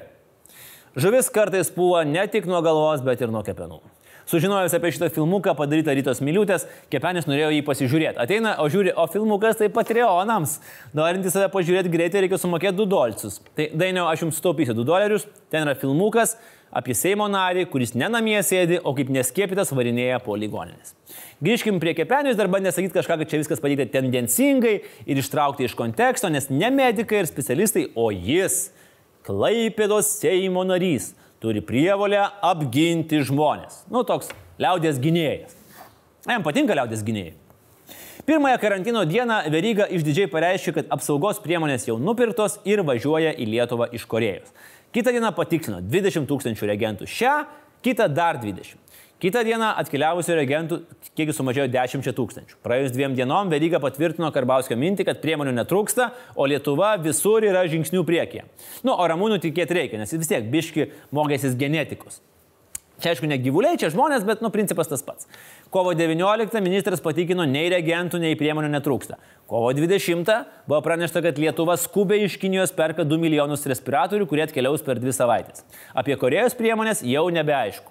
Žuvis kartais puva ne tik nuo galvos, bet ir nuo kepenų. Sužinojęs apie šitą filmuką padarytą rytos miliutės, kepenis norėjo jį pasižiūrėti. Ateina, o žiūri, o filmukas tai patreonams. Norintys save pažiūrėti greitai reikia sumokėti 2 dolcus. Tai dainiau, aš jums sutaupysiu 2 dolerius. Ten yra filmukas apie Seimo narį, kuris nenamie sėdi, o kaip neskėpytas varinėja po ligoninės. Grįžkim prie kepenijos, dar bandė sakyti kažką, kad čia viskas padaryta tendencingai ir ištraukti iš konteksto, nes ne medikai ir specialistai, o jis, Klaipėdos Seimo narys, turi prievolę apginti žmonės. Nu, toks liaudės gynėjas. Jam patinka liaudės gynėjai. Pirmąją karantino dieną Veryga išdidžiai pareiškė, kad apsaugos priemonės jau nupirktos ir važiuoja į Lietuvą iš Korejos. Kita diena patikslino 20 tūkstančių reagentų šią, kitą dar 20. Kita diena atkeliavusių reagentų kiekis sumažėjo 10 tūkstančių. Praėjus dviem dienom Veryga patvirtino Karbauskio mintį, kad priemonių netrūksta, o Lietuva visur yra žingsnių priekyje. Nu, o Ramūnų tikėti reikia, nes vis tiek biški mokėsis genetikos. Čia aišku, ne gyvuliai, čia žmonės, bet, nu, principas tas pats. Kovo 19 ministras patikino, nei reagentų, nei priemonių netrūksta. Kovo 20 buvo pranešta, kad Lietuva skubiai iš Kinijos perka 2 milijonus respiratorių, kurie atkeliaus per dvi savaitės. Apie Korejos priemonės jau nebeaišku.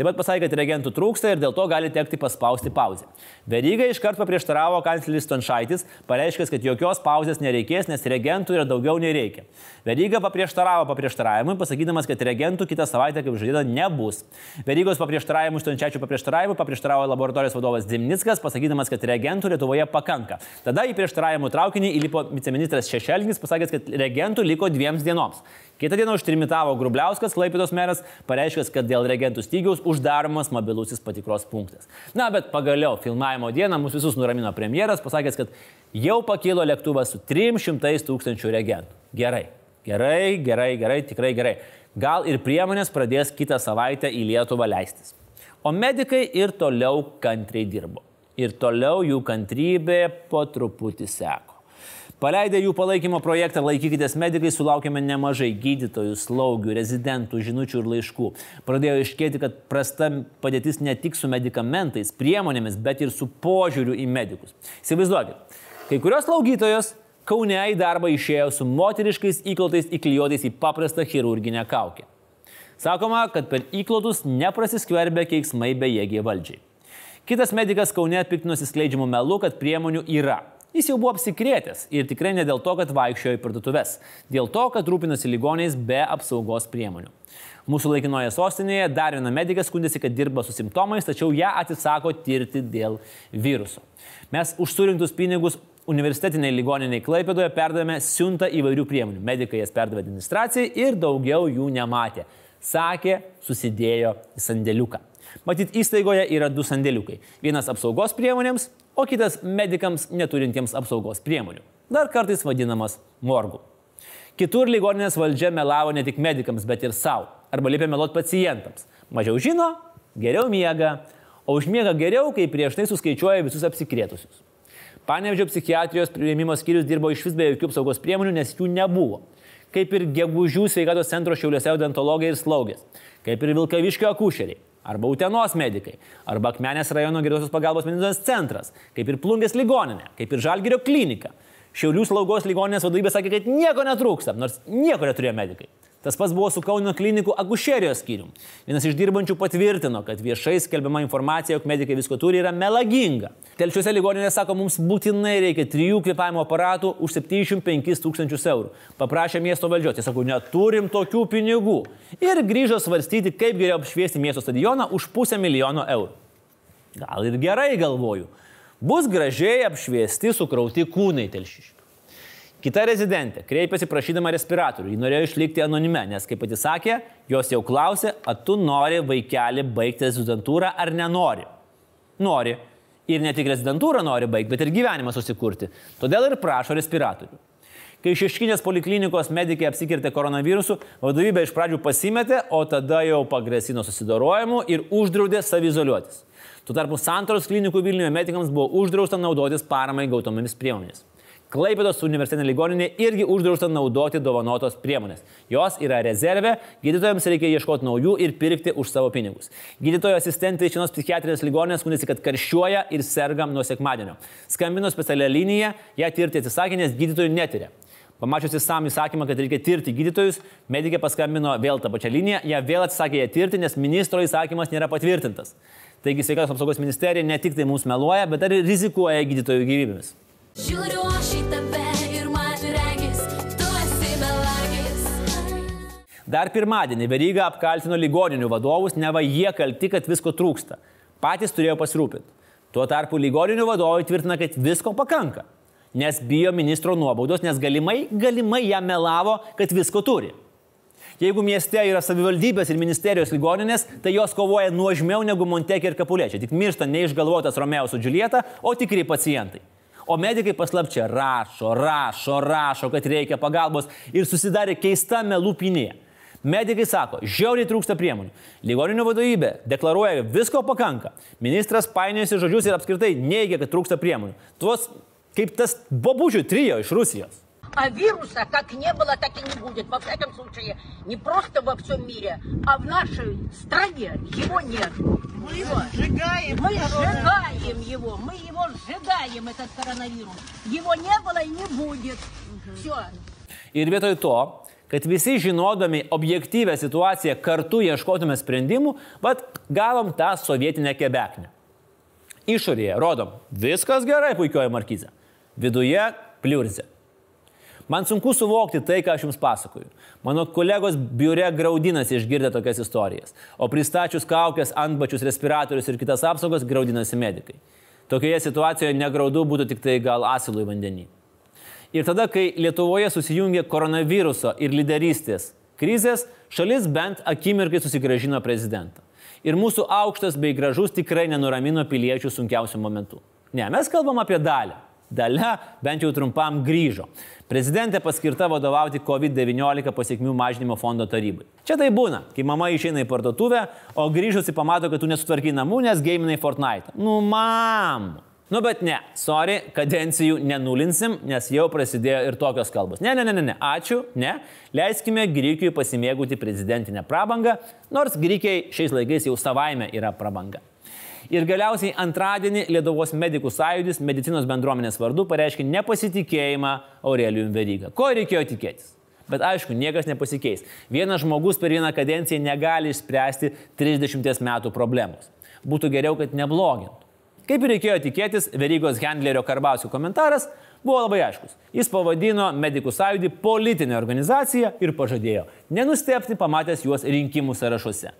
Taip pat pasakė, kad reagentų trūksta ir dėl to gali tekti paspausti pauzę. Veryga iškart paprieštaravo kancleris Tonšaitis, pareiškęs, kad jokios pauzės nereikės, nes reagentų yra daugiau nei reikia. Veryga paprieštaravo paprieštaravimui, pasakydamas, kad reagentų kitą savaitę, kaip žadėta, nebus. Verygos paprieštaravimui, Tončiačių paprieštaravimui paprieštaravo laboratorijos vadovas Dimnickas, pasakydamas, kad reagentų Lietuvoje pakanka. Tada į prieštaravimų traukinį įlipo viceministras Šešelgis, pasakęs, kad reagentų liko dviems dienoms. Kitą dieną užtrimitavo Grubliauskas, Klaipėdos meras, pareiškęs, kad dėl reagentų stygiaus uždaromas mobilusis patikros punktas. Na, bet pagaliau filmavimo dieną mus visus nuramino premjeras, pasakęs, kad jau pakilo lėktuvas su 300 tūkstančių reagentų. Gerai, gerai, gerai, gerai, tikrai gerai. Gal ir priemonės pradės kitą savaitę į Lietuvą leistis. O medikai ir toliau kantriai dirbo. Ir toliau jų kantrybė po truputį seko. Paleidę jų palaikymo projektą Laikykitės medikai sulaukėme nemažai gydytojų, slaugių, rezidentų, žinučių ir laiškų. Pradėjo iškėti, kad prasta padėtis ne tik su medikamentais, priemonėmis, bet ir su požiūriu į medikus. Įsivaizduokit, kai kurios slaugytojos Kaune į darbą išėjo su moteriškais įklotais įklijuotais į paprastą chirurginę kaukę. Sakoma, kad per įklotus neprasiskverbia keiksmai bejėgiai valdžiai. Kitas medicas Kaune piktinosi skleidžiamų melų, kad priemonių yra. Jis jau buvo apsikrėtęs ir tikrai ne dėl to, kad vaikščiojo į parduotuves, dėl to, kad rūpinosi ligoniais be apsaugos priemonių. Mūsų laikinoje sostinėje dar viena medika skundėsi, kad dirba su simptomais, tačiau ją atsisako tirti dėl viruso. Mes už surinktus pinigus universitetiniai ligoniniai Klaipėdoje perdavėme siuntą įvairių priemonių. Medikai jas perdavė administracijai ir daugiau jų nematė. Sakė, susidėjo į sandėliuką. Matyt, įstaigoje yra du sandėliukai. Vienas apsaugos priemonėms, o kitas medikams neturintiems apsaugos priemonių. Dar kartais vadinamas morgu. Kitur ligoninės valdžia melavo ne tik medikams, bet ir savo. Arba liepė meluoti pacientams. Mažiau žino, geriau miega, o užmiega geriau, kai prieš tai suskaičiuoja visus apsikrėtusius. Panevežio psichiatrijos prieimimo skyrius dirbo iš vis be jokių apsaugos priemonių, nes jų nebuvo. Kaip ir gegužių sveikatos centro šiauliuose odontologai ir slaugės. Kaip ir Vilkaviškio akušeriai arba Utenos medikai, arba Akmenės rajono geriausios pagalbos medicinos centras, kaip ir Plungės ligoninė, kaip ir Žalgirio klinika. Šiaulių slaugos ligoninės vadovybė sakė, kad nieko netrūksta, nors nieko neturėjo medikai. Tas pats buvo su Kauno klinikų akušerijos skyrium. Vienas iš dirbančių patvirtino, kad viešai skelbiama informacija, jog medikai visko turi, yra melaginga. Telšiuose ligoninė sako, mums būtinai reikia trijų kvepavimo aparatų už 75 tūkstančius eurų. Paprašė miesto valdžios, jis sako, neturim tokių pinigų. Ir grįžo svarstyti, kaip geriau apšviesti miesto stadioną už pusę milijono eurų. Gal ir gerai galvoju. Bus gražiai apšviesti sukrauti kūnai telšiškių. Kita rezidentė kreipėsi prašydama respiratorių. Ji norėjo išlikti anonime, nes, kaip pati sakė, jos jau klausė, ar tu nori vaikelį baigti rezidentūrą ar nenori. Nori. Ir ne tik rezidentūrą nori baigti, bet ir gyvenimą susikurti. Todėl ir prašo respiratorių. Kai šeškinės poliklinikos medikai apsikirtė koronavirusu, vadovybė iš pradžių pasimetė, o tada jau pagresino susidorojimu ir uždraudė savizoliuotis. Tuo tarpu santoros klinikų Vilniuje medikams buvo uždrausta naudotis paramai gautomis priemonėmis. Klaipėdos universitetinė ligoninė irgi uždrausta naudoti dovanotos priemonės. Jos yra rezervė, gydytojams reikia ieškoti naujų ir pirkti už savo pinigus. Gydytojo asistentai iš vienos psichiatrinės ligoninės skundėsi, kad karščiuoja ir sergam nuo sekmadienio. Skambino specialią liniją, ją tirti atsisakė, nes gydytojų netyrė. Pamačiusi sam įsakymą, kad reikia tirti gydytojus, medikė paskambino vėl tą pačią liniją, ją vėl atsisakė ją tirti, nes ministro įsakymas nėra patvirtintas. Taigi sveikatos apsaugos ministerija ne tik tai mums meluoja, bet ir rizikuoja gydytojų gyvybėmis. Žiūriu aš į tave ir man regis, tu esi melagis. Dar pirmadienį Veryga apkaltino ligoninių vadovus, neva jie kalti, kad visko trūksta. Patys turėjo pasirūpinti. Tuo tarpu ligoninių vadovai tvirtina, kad visko pakanka. Nes bijo ministro nuobaudos, nes galimai, galimai jam melavo, kad visko turi. Jeigu mieste yra savivaldybės ir ministerijos ligoninės, tai jos kovoja nuožmiau negu Montekė ir Kapulėčiai. Tik miršta neišgalvotas Romeo su Džiulieta, o tikri pacientai. O medikai paslapčia rašo, rašo, rašo, kad reikia pagalbos ir susidarė keista melupinė. Medikai sako, žiauriai trūksta priemonių. Ligoninių vadovybė deklaruoja, visko pakanka. Ministras painiosi žodžius ir apskritai neigia, kad trūksta priemonių. Tuos kaip tas bobužių trijo iš Rusijos. А вируса как не было, так и не будет. Во всяком случае, не просто во всем мире, а в нашей стране его нет. Мы его сжигаем. Мы сжигаем его. Мы его сжигаем, этот коронавирус. Его не было и не будет. Все. Ir vietoj to, kad visi žinodami objektyvę situaciją kartu ieškotume sprendimų, bet gavom tą sovietinę kebeknę. Išorėje rodom, viskas gerai, puikioji markyzė. Viduje pliurzė. Man sunku suvokti tai, ką aš jums pasakoju. Mano kolegos biure graudinasi išgirdę tokias istorijas, o pristačius kaukės, antbačius, respiratorius ir kitas apsaugos graudinasi medikai. Tokioje situacijoje negraudu būtų tik tai gal asilui vandenį. Ir tada, kai Lietuvoje susijungė koronaviruso ir lyderystės krizės, šalis bent akimirkai susigražino prezidentą. Ir mūsų aukštas bei gražus tikrai nenuramino piliečių sunkiausių momentų. Ne, mes kalbam apie dalę. Dalia bent jau trumpam grįžo. Prezidentė paskirta vadovauti COVID-19 pasiekmių mažinimo fondo tarybai. Čia tai būna, kai mama išeina į parduotuvę, o grįžusi pamato, kad tu nesutvarkai namų, nes gaiminai Fortnite. Nu, mam. Nu, bet ne, sorry, kadencijų nenulinsim, nes jau prasidėjo ir tokios kalbos. Ne, ne, ne, ne, ačiū, ne. Leiskime Grikijui pasimėgauti prezidentinę prabangą, nors Grikiai šiais laikais jau savaime yra prabanga. Ir galiausiai antradienį Lietuvos medikų sąjūdis medicinos bendruomenės vardu pareiškė nepasitikėjimą Aurelijum Verygą. Ko reikėjo tikėtis? Bet aišku, niekas nepasikeis. Vienas žmogus per vieną kadenciją negali išspręsti 30 metų problemos. Būtų geriau, kad neblogintų. Kaip ir reikėjo tikėtis, Verygos Hendlerio Karbauskio komentaras buvo labai aiškus. Jis pavadino medikų sąjūdį politinę organizaciją ir pažadėjo nenustepti pamatęs juos rinkimų sąrašuose.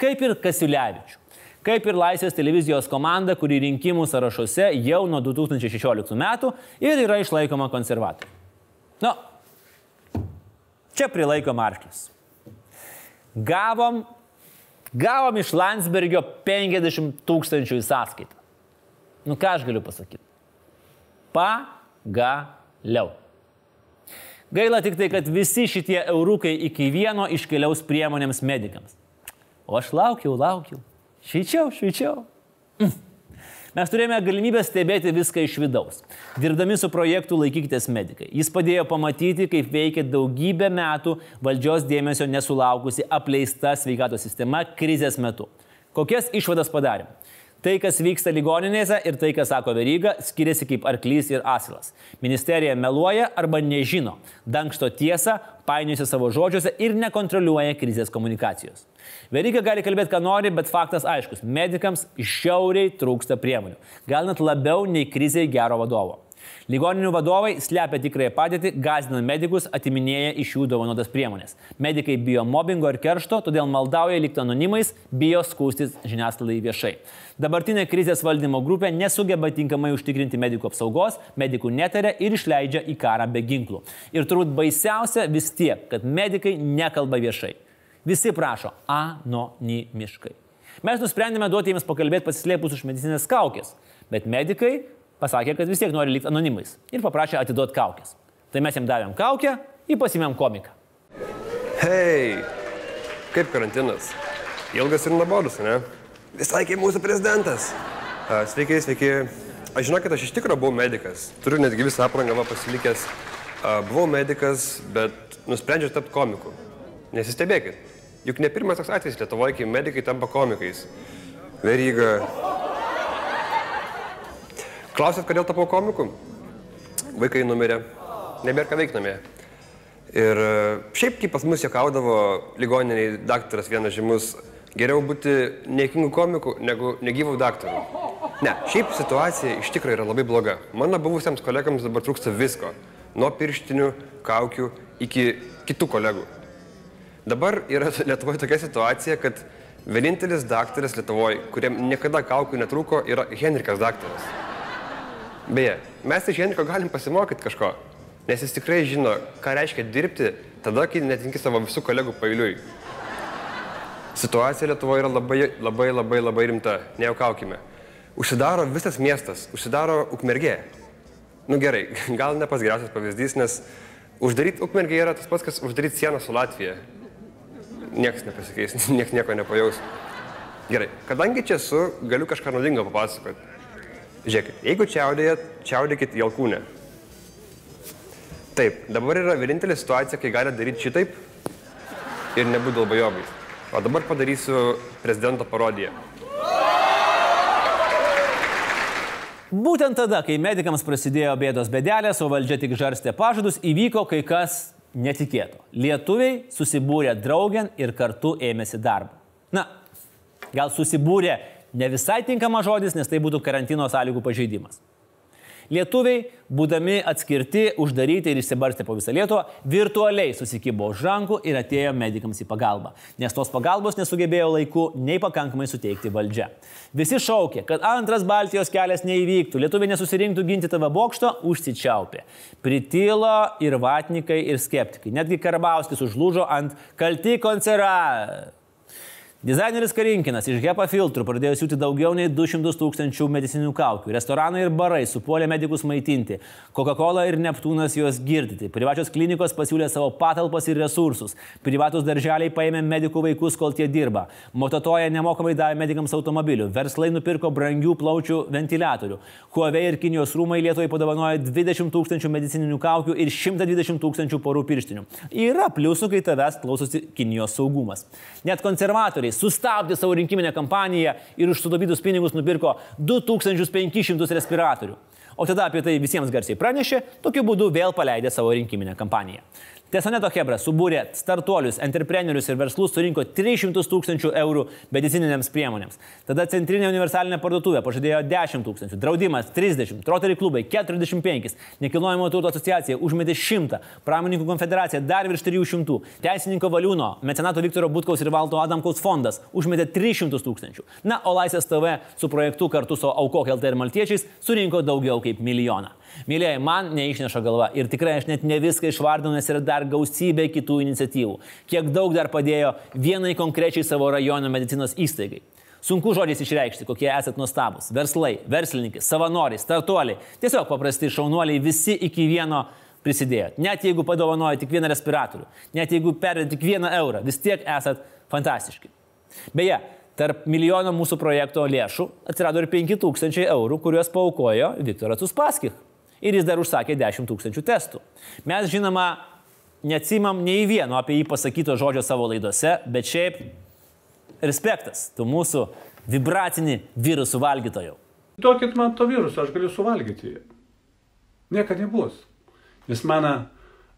Kaip ir Kasiulevičių. Kaip ir Laisvės televizijos komanda, kuri rinkimų sąrašuose jau nuo 2016 metų ir yra išlaikoma konservatorių. Nu, čia prilaiko Marklis. Gavom, gavom iš Landsbergio 50 tūkstančių į sąskaitą. Nu ką aš galiu pasakyti? Pagaliau. Gaila tik tai, kad visi šitie eurukai iki vieno iškeliaus priemonėms medikams. O aš laukiau, laukiau. Šveičiau, šveičiau. Mm. Mes turėjome galimybę stebėti viską iš vidaus. Dirbdami su projektu Laikykitės medikai. Jis padėjo pamatyti, kaip veikia daugybę metų valdžios dėmesio nesulaukusi apleista sveikatos sistema krizės metu. Kokias išvadas padarėm? Tai, kas vyksta ligoninėse ir tai, kas sako Veryga, skiriasi kaip arklys ir asilas. Ministerija meluoja arba nežino, dangsto tiesą, painiuosi savo žodžiuose ir nekontroliuoja krizės komunikacijos. Veryga gali kalbėti, ką nori, bet faktas aiškus - medikams šiauriai trūksta priemonių. Gal net labiau nei krizai gero vadovo. Ligoninių vadovai slepia tikrąją padėtį, gazdina medikus, atiminėja iš jų dovanotas priemonės. Medikai bijo mobbingo ir keršto, todėl maldauja likti anonimais, bijo skūstis žiniasklaidai viešai. Dabartinė krizės valdymo grupė nesugeba tinkamai užtikrinti medikų apsaugos, medikų netarė ir išleidžia į karą be ginklų. Ir turbūt baisiausia vis tiek, kad medikai nekalba viešai. Visi prašo anonimiškai. Mes nusprendėme duoti jiems pakalbėti pasislėpus už medicinės kaukės, bet medikai pasakė, kad vis tiek nori likti anonimais ir paprašė atiduoti kaukės. Tai mes jam davėm kaukę, jį pasimėm komiką. Hei, kaip karantinas? Ilgas ir nuobodus, ne? Visai kaip mūsų prezidentas. A, Sveiki, sveiki. Aš žinokit, aš iš tikrųjų buvau medikas. Turiu netgi visą aprangą pasilikęs. A, Buvau medikas, bet nusprendžiau tapti komiku. Nesistebėkit. Juk ne pirmas toks atvejis Lietuvoje, kai medikai tampa komikais. Veryga, Klausėt, kodėl tapau komiku? Vaikai numirė, nebėra ką veikti namie. Ir e, šiaip, kai pas mus juokaudavo ligoniniai daktaras vienas žymus, geriau būti niekingų komikų negu negyvų daktarų. Ne, šiaip situacija iš tikrųjų yra labai bloga. Mano buvusiems kolegams dabar trūksta visko. Nuo pirštinių, kaukių iki kitų kolegų. Dabar yra Lietuvoje tokia situacija, kad vienintelis daktaras Lietuvoje, kuriam niekada kaukių netrūko, yra Henrikas daktaras. Beje, mes iš Henriko galim pasimokyti kažko, nes jis tikrai žino, ką reiškia dirbti tada, kai netinki savo visų kolegų pailiui. Situacija Lietuvoje yra labai, labai, labai, labai rimta, nejuokaukime. Užsidaro visas miestas, užsidaro ukmergė. Nu gerai, gal ne pas geriausias pavyzdys, nes uždaryti ukmergė yra tas pats, kas uždaryti sieną su Latvija. Niekas nepasikeis, niekas nieko nepajaus. Gerai, kadangi čia esu, galiu kažką naudingo papasakoti. Žiūrėkit, jeigu čiaudėjat, čiaudėkit į alkūnę. Taip, dabar yra vienintelė situacija, kai galite daryti šitaip ir nebūti dalbajobai. O dabar padarysiu prezidento parodiją. Būtent tada, kai medikams prasidėjo bėdos bedelės, o valdžia tik žarstė pažadus, įvyko kai kas netikėto. Lietuviai susibūrė draugian ir kartu ėmėsi darbo. Na, gal susibūrė ne visai tinkamas žodis, nes tai būtų karantino sąlygų pažeidimas. Lietuviai, būdami atskirti, uždaryti ir išsibarstę po visą Lietuvą, virtualiai susikibo už rankų ir atėjo medikams į pagalbą, nes tos pagalbos nesugebėjo laiku nei pakankamai suteikti valdžia. Visi šaukė, kad antras Baltijos kelias neįvyktų, lietuviai nesusirinktų ginti tavo bokšto, užsičiaupė. Pritilo ir vatnikai, ir skeptikai. Netgi Karbauskis užlūžo ant kalti koncera. Dizaineris Karinkinas iš HEPA filtrų pradėjo siūti daugiau nei 200 tūkstančių medicininių kaukių. Restoranai ir barai supuolė medikus maitinti. Coca-Cola ir Neptūnas juos girdyti. Privačios klinikos pasiūlė savo patalpas ir resursus. Privatus darželiai paėmė medikų vaikus, kol tie dirba. Mototoja nemokamai davė medikams automobilių. Verslai nupirko brangių plaučių ventiliatorių. Huawei ir Kinijos rūmai Lietuvai padovanojo 20 tūkstančių medicininių kaukių ir 120 tūkstančių porų pirštinių. Yra pliusų, kai tavęs klausosi Kinijos saugumas. Net konservatoriai sustabdė savo rinkiminę kampaniją ir už sutaupytus pinigus nupirko 2500 respiratorių. O tada apie tai visiems garsiai pranešė, tokiu būdu vėl paleidė savo rinkiminę kampaniją. Tesoneto Hebra subūrė startuolius, entreprenerius ir verslus, surinko 300 tūkstančių eurų medicininėms priemonėms. Tada Centrinė universalinė parduotuvė pažadėjo 10 tūkstančių, draudimas 30, Rotary klubai 45, nekilnojamo turto asociacija užmetė 100, pramoninkų konfederacija dar virš 300, teisininko valiūno, mecenato Viktoro Butkaus ir Valto Adamkaus fondas užmetė 300 tūkstančių. Na, o Laisvės TV su projektu kartu su Aukok LT ir Maltiečiais surinko daugiau kaip milijoną. Mylėjai, man neišneša galva ir tikrai aš net ne viską išvardinu, nes yra dar gausybė kitų iniciatyvų. Kiek daug dar padėjo vienai konkrečiai savo rajono medicinos įstaigai. Sunku žodžiais išreikšti, kokie esate nuostabus. Verslai, verslininkai, savanoriai, startuoliai, tiesiog paprasti šaunuoliai visi iki vieno prisidėjot. Net jeigu padovanojo tik vieną respiratorių, net jeigu perdėt tik vieną eurą, vis tiek esat fantastiški. Beje, tarp milijono mūsų projekto lėšų atsirado ir 5000 eurų, kuriuos paukojo Viktoras Uspaskich ir jis dar užsakė 10 tūkstančių testų. Mes žinoma neatsimam nei vieno apie jį pasakyto žodžio savo laidose, bet šiaip respektas, tu mūsų vibracinį virusų valgytojų. Duokit man to viruso, aš galiu suvalgyti jį. Niekada nebus. Nes mano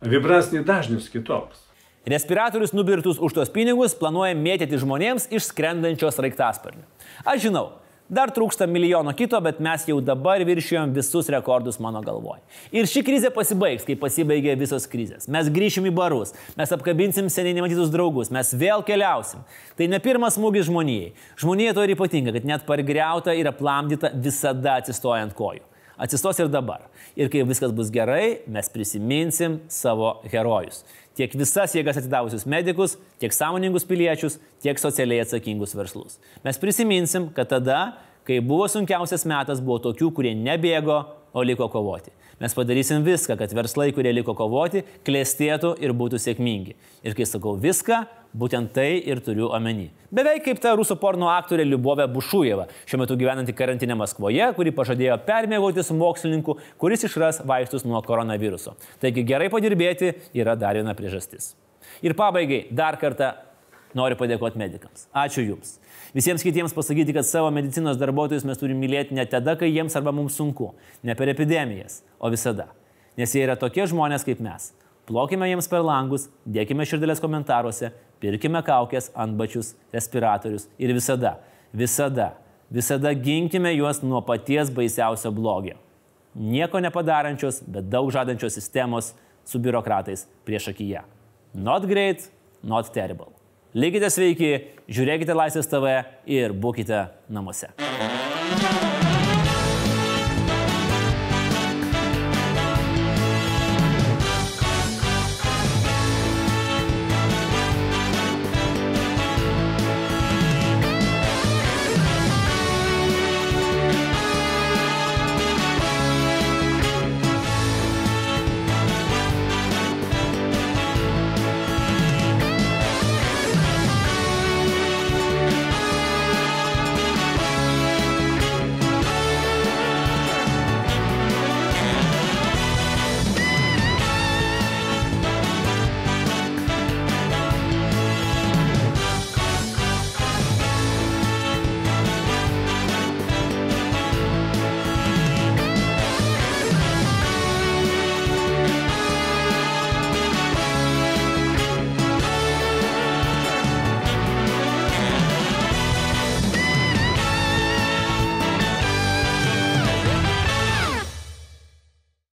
vibracinis dažnis kitoks. Respiratorius nubirtus už tos pinigus planuoja mėtyti žmonėms iš skrendančios raiktasparnių. Aš žinau, Dar trūksta milijono kito, bet mes jau dabar viršijom visus rekordus mano galvoj. Ir ši krizė pasibaigs, kai pasibaigė visos krizės. Mes grįšim į barus, mes apkabinsim seniai nematytus draugus, mes vėl keliausim. Tai ne pirmas smūgis žmonijai. Žmonija to ir ypatinga, kad net pargriauta ir aplamdyta visada atsistojant kojų. Atsistos ir dabar. Ir kai viskas bus gerai, mes prisiminsim savo herojus tiek visas jėgas atidavusius medikus, tiek sąmoningus piliečius, tiek socialiai atsakingus verslus. Mes prisiminsim, kad tada, kai buvo sunkiausias metas, buvo tokių, kurie nebėgo, o liko kovoti. Mes padarysim viską, kad verslai, kurie liko kovoti, klėstėtų ir būtų sėkmingi. Ir kai sakau viską, būtent tai ir turiu omeny. Beveik kaip ta rusų porno aktorė Liubovė Bušujeva, šiuo metu gyvenanti karantinė Maskvoje, kuri pažadėjo permėgauti su mokslininku, kuris išras vaistus nuo koronaviruso. Taigi gerai padirbėti yra dar viena priežastis. Ir pabaigai dar kartą noriu padėkoti medikams. Ačiū Jums. Visiems kitiems pasakyti, kad savo medicinos darbuotojus mes turime mylėti ne tada, kai jiems arba mums sunku, ne per epidemijas, o visada. Nes jie yra tokie žmonės kaip mes. Plokime jiems per langus, dėkime širdėlės komentaruose, pirkime kaukės, antbačius, respiratorius ir visada, visada, visada ginkime juos nuo paties baisiausio blogio. Nieko nepadarančios, bet daug žadančios sistemos su biurokratais prieš akiją. Not great, not terrible. Likite sveiki, žiūrėkite Laisvės TV ir būkite namuose.